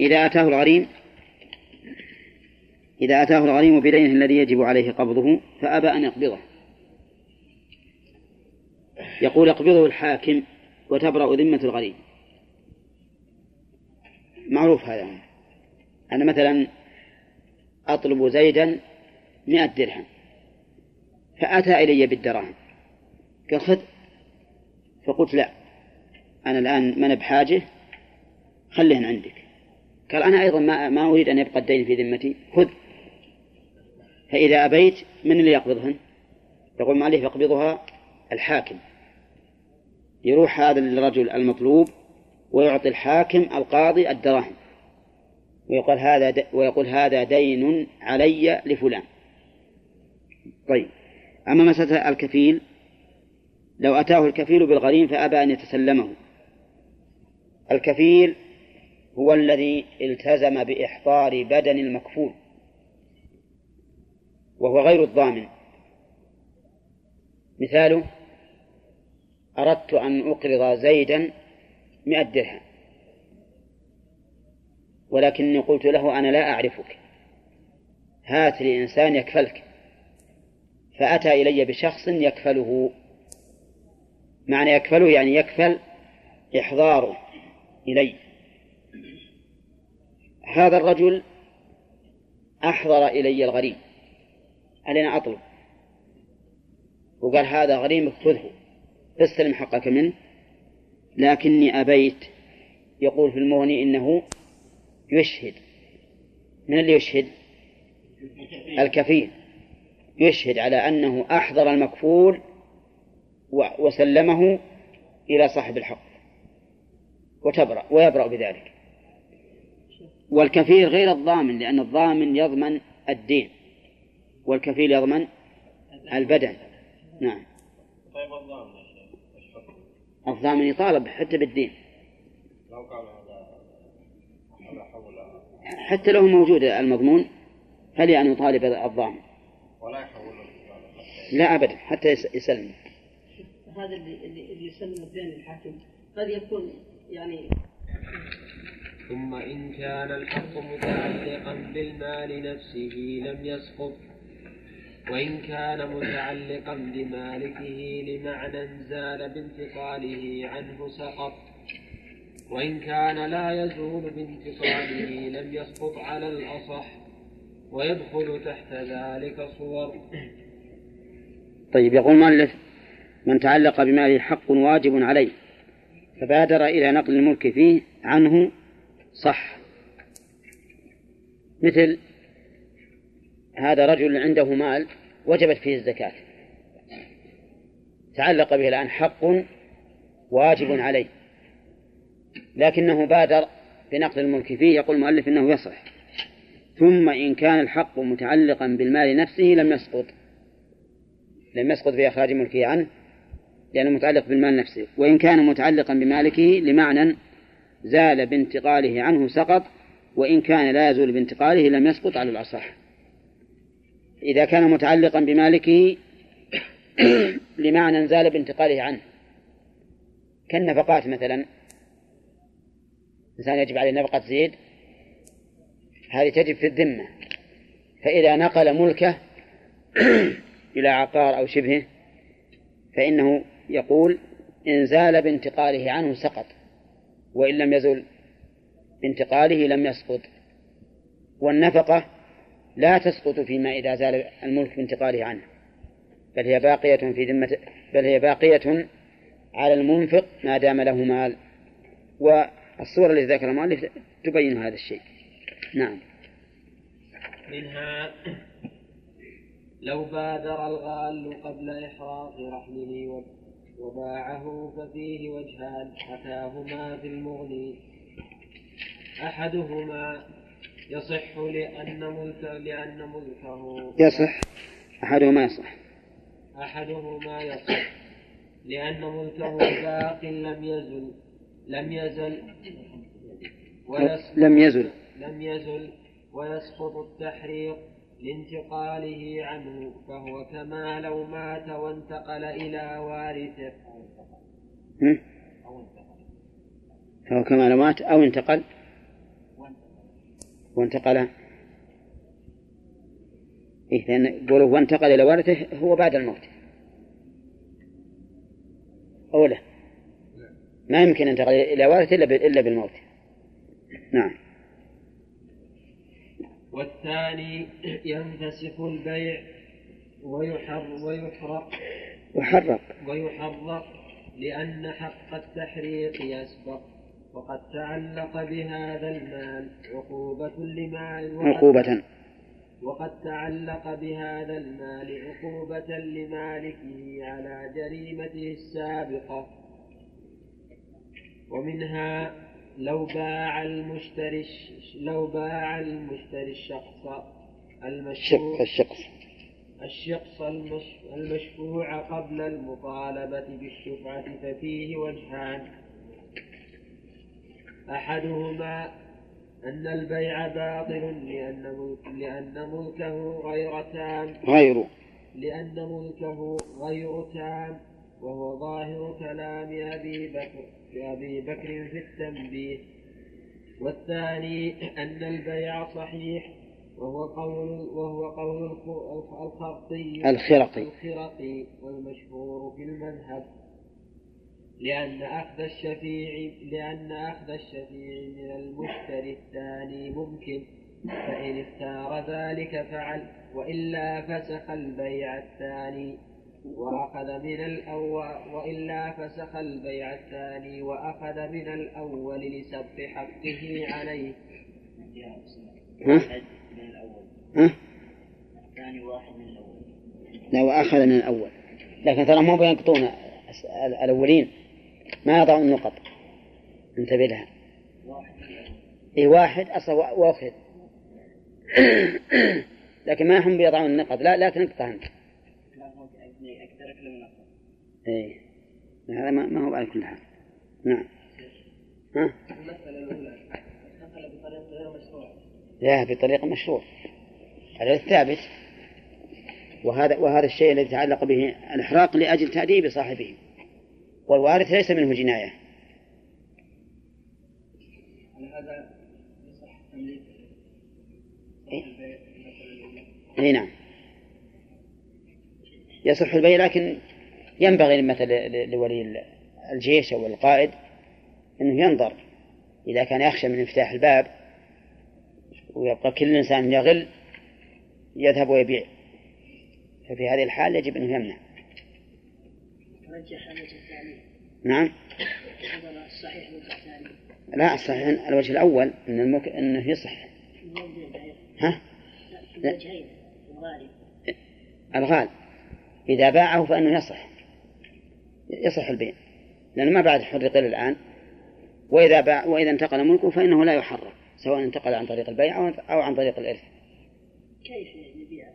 إذا أتاه الغريم؟ إذا أتاه الغريم بدينه الذي يجب عليه قبضه فأبى أن يقبضه. يقول يقبضه الحاكم وتبرأ ذمة الغريم. معروف هذا. أنا مثلا أطلب زيدا مئة درهم فأتى إلي بالدراهم. قال خذ. فقلت لا أنا الآن أنا بحاجة خليهن عندك. قال أنا أيضا ما أريد أن يبقى الدين في ذمتي خذ. فإذا أبيت من اللي يقبضهن؟ يقول ما عليه يقبضها الحاكم. يروح هذا الرجل المطلوب ويعطي الحاكم القاضي الدراهم. ويقول هذا. ويقول هذا دين علي لفلان. طيب. أما مسألة الكفيل لو أتاه الكفيل بالغريم فأبى أن يتسلمه. الكفيل هو الذي التزم بإحضار بدن المكفول. وهو غير الضامن. مثاله أردت أن أقرض زيدا مئة درهم ولكني قلت له أنا لا أعرفك هات لي إنسان يكفلك. فأتى إلي بشخص يكفله. معنى يكفله يعني يكفل إحضاره إلي. هذا الرجل أحضر إلي الغريم أنا أطلب وقال هذا غريمك خذه. استلم حقك منه. لكني أبيت. يقول في المغني إنه يشهد. من اللي يشهد؟ الكفيل. يشهد على أنه أحضر المكفول وسلمه إلى صاحب الحق. وتبرأ ويبرأ بذلك. والكفيل غير الضامن لأن الضامن يضمن الدين. والكفيل يضمن البدن. نعم. طيب الضامن الضامن يطالب حتى بالدين. لو قال هذا حول حتى لو موجود المضمون هل يعني يطالب الضامن. ولا يحول لا أبدا حتى يس- يسلم. هذا اللي يسلم الدين للحاكم قد يكون يعني ثم إن كان الحق متعلقا بالمال نفسه لم يسقط. وإن كان متعلقا بمالكه لمعنى زال بانتقاله عنه سقط. وإن كان لا يزول بانتقاله لم يسقط على الأصح ويدخل تحت ذلك صور. طيب يقول المؤلف من تعلق بماله حق واجب عليه فبادر إلى نقل الملك فيه عنه صح. مثل هذا رجل عنده مال وجبت فيه الزكاة. تعلق به الآن حق واجب عليه. لكنه بادر بنقل الملك فيه يقول المؤلف إنه يصح. ثم إن كان الحق متعلقا بالمال نفسه لم يسقط. لم يسقط بإخراج ملكه عنه لأنه متعلق بالمال نفسه. وإن كان متعلقا بمالكه لمعنى زال بانتقاله عنه سقط وإن كان لا يزول بانتقاله لم يسقط على الأصح. إذا كان متعلقا بمالكه لمعنى زال بانتقاله عنه. كالنفقات مثلا. إنسان يجب عليه نفقة زيد هذه تجب في الذمة. فإذا نقل ملكه إلى عقار أو شبهه فإنه يقول إن زال بانتقاله عنه سقط. وإن لم يزل بانتقاله لم يسقط. والنفقة لا تسقط فيما إذا زال الملك بانتقاله عنه. بل هي باقية في ذمة بل هي باقية على المنفق ما دام له مال. والصورة التي ذكر المؤلف تبين هذا الشيء. نعم. منها لو بادر الغال قبل إحراق رحله و- وباعه ففيه وجهان حكاهما في المغني. أحدهما يصح لأن ملك لأن ملكه. يصح. أحدهما يصح. أحدهما يصح. لأن ملكه باق لم يزل. لم يزل. ويسقط لم يزل. لم يزل. ويسقط التحريق لانتقاله عنه. فهو كما لو مات وانتقل إلى وارثه؟ فهو كما لو مات أو انتقل وانتقل. إيه لأن قوله وانتقل إلى وارثه هو بعد الموت. أو لا ما يمكن ينتقل إلى وارثه إلا بالموت. نعم. والثاني ينفسخ البيع ويحر ويحرق. وحرق. ويحرق لأن حق التحريق يسبق. وقد تعلق بهذا المال عقوبة لمال عقوبة. وقد تعلق بهذا المال عقوبة لمالكه على جريمته السابقة. ومنها لو باع المشتري لو باع المشتري الشخص المشروع الشخص المش- المشفوع قبل المطالبة بالشفعة ففيه وجهان. أحدهما أن البيع باطل لأن ملك لأن ملكه غير تام. غير. لأن ملكه غير تام وهو ظاهر كلام أبي بكر أبي بكر في التنبيه. والثاني أن البيع صحيح وهو قول وهو قول الخ- الخرقي. الخرقي. الخرقي والمشهور في المذهب. لأن أخذ الشفيع لأن أخذ الشفيع من المشتري الثاني ممكن فإن اختار ذلك فعل وإلا فسخ البيع الثاني وأخذ من الأول وإلا فسخ البيع الثاني وأخذ من الأول لسبق حقه عليه؟ من الأول؟ الثاني واحد من الأول لا وأخذ من الأول لكن ترى مو بينقطون الأولين ما يضعون النقط. انتبه لها. إيه واحد أصلا وا- وأخذ. لكن ما هم بيضعون النقط. لا لا تنقطع أفضل إيه هذا ما, هو على كل حال. نعم. ها؟ المسألة الأولى دخل بطريقة غير لا بطريقة مشروع. هذا الثابت. وهذا وهذا الشيء الذي تعلق به الإحراق لأجل تأديب صاحبه. والوارث ليس منه جناية. هذا يصح تمليك إيه؟ اي نعم. يصح البيع لكن ينبغي مثلا لولي الجيش أو القائد إنه ينظر إذا كان يخشى من انفتاح الباب ويبقى كل إنسان يغل يذهب ويبيع. ففي هذه الحال يجب انه يمنع. رجح الوجه الثاني. نعم. هذا الصحيح الوجه الثاني لا الصحيح الوجه الأول إن المك... إنه يصح ها؟ لا الغالب. الغال إذا باعه فإنه يصح. يصح البيع. لأنه ما بعد حرق إلى الآن. وإذا باع وإذا انتقل ملكه فإنه لا يحرق. سواء انتقل عن طريق البيع أو أو عن طريق الإرث. كيف نبيع؟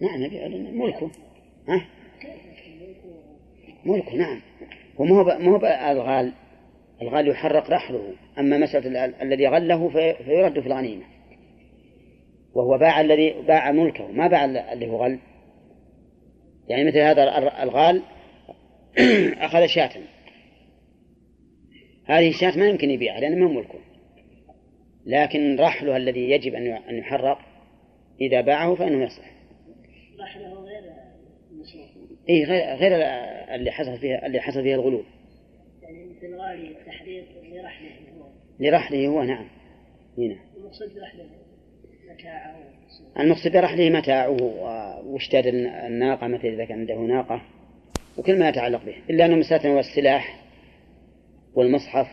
نعم نبيع لأن ملكه ها؟ كيف؟ ملكه نعم. وما هو ما هو الغال؟ الغال يحرق رحله. أما مسألة ال- الذي غله في- فيرد في الغنيمة. وهو باع الذي باع ملكه ما باع ال- اللي هو غل. يعني مثل هذا ال- الغال أخذ شاة. هذه الشاة ما يمكن يبيعها لأنه ما ملكه. لكن رحله الذي يجب أن يحرق إذا باعه فإنه يصح رحله غير المصروف إيه غير غير اللي حصل فيها اللي حصل فيها الغلو. يعني مثل غالي التحرير لرحله هو. لرحله هو نعم. هنا المقصود برحله متاعه المقصد برحله متاعه واشتاد الن- الناقة مثل إذا كان عنده ناقة. وكل ما يتعلق به إلا أنه مسألة هو السلاح والمصحف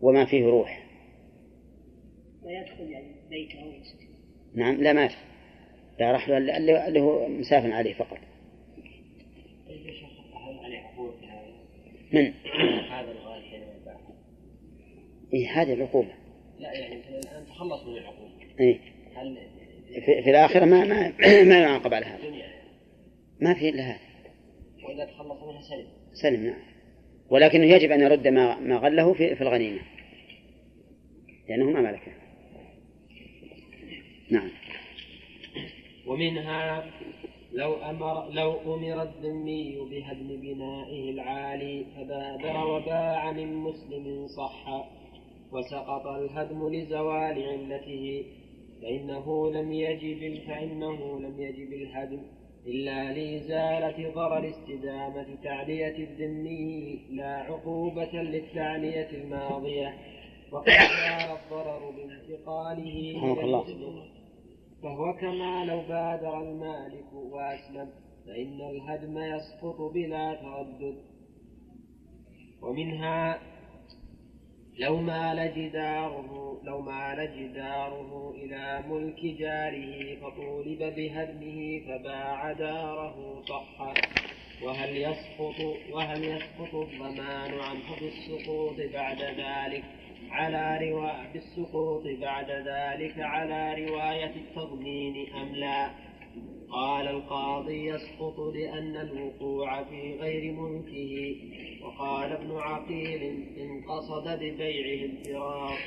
وما فيه روح. ويدخل يعني بيته نعم لا ما. لا رحله اللي- هو مسافن عليه فقط طيب يا شيخ هل عليه عقوبة في هذا؟ من هذا الغالي حينما باع إيه هذه العقوبة. لا يعني الآن تخلص من العقوبة إيه. هل في, في الآخرة ما ما ما يعاقب على هذا. الدنيا ما في إلا هذا. وإذا تخلص منها سلم سلم نعم. ولكنه يجب أن يرد ما ما غله في, في الغنيمة. لأنه ما ملكه. نعم. ومنها لو أمر لو أمر الذمي بهدم بنائه العالي فبادر وباع من مسلم صح وسقط الهدم لزوال علته فإنه لم يجب فإنه لم يجب الهدم إلا لإزالة ضرر استدامة تعلية الذمي لا عقوبة للتعلية الماضية. وقد زال الضرر بانتقاله إلى فهو كما لو بادر المالك وأسلم فإن الهدم يسقط بلا تردد. ومنها لو مال جداره لو مال جداره إلى ملك جاره فطولب بهدمه فباع داره صحا. وهل يسقط وهل يسقط الضمان عنه بالسقوط بعد ذلك؟ على رواية بالسقوط بعد ذلك على رواية التضمين أم لا؟ قال القاضي يسقط لأن الوقوع في غير ملكه. وقال ابن عقيل إن قصد ببيعه الفرار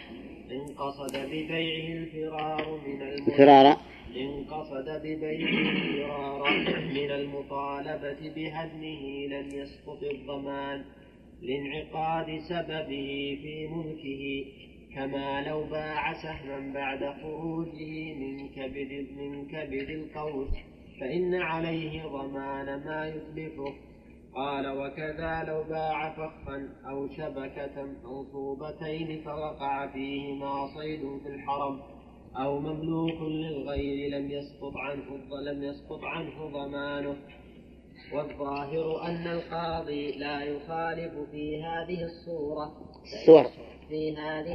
إن قصد ببيعه الفرار من الملك فرارا إن قصد ببيعه الفرار من المطالبة بهدمه لم يسقط الضمان. لانعقاد سببه في ملكه كما لو باع سهما بعد خروجه من كبد من كبد القوس فإن عليه ضمان ما يتلفه قال وكذا لو باع فخا أو شبكة أو صوبتين فوقع فيهما صيد في الحرم أو مملوك للغير لم يسقط عنه لم يسقط عنه ضمانه. والظاهر أن القاضي لا يخالف في هذه الصورة. الصور في هذه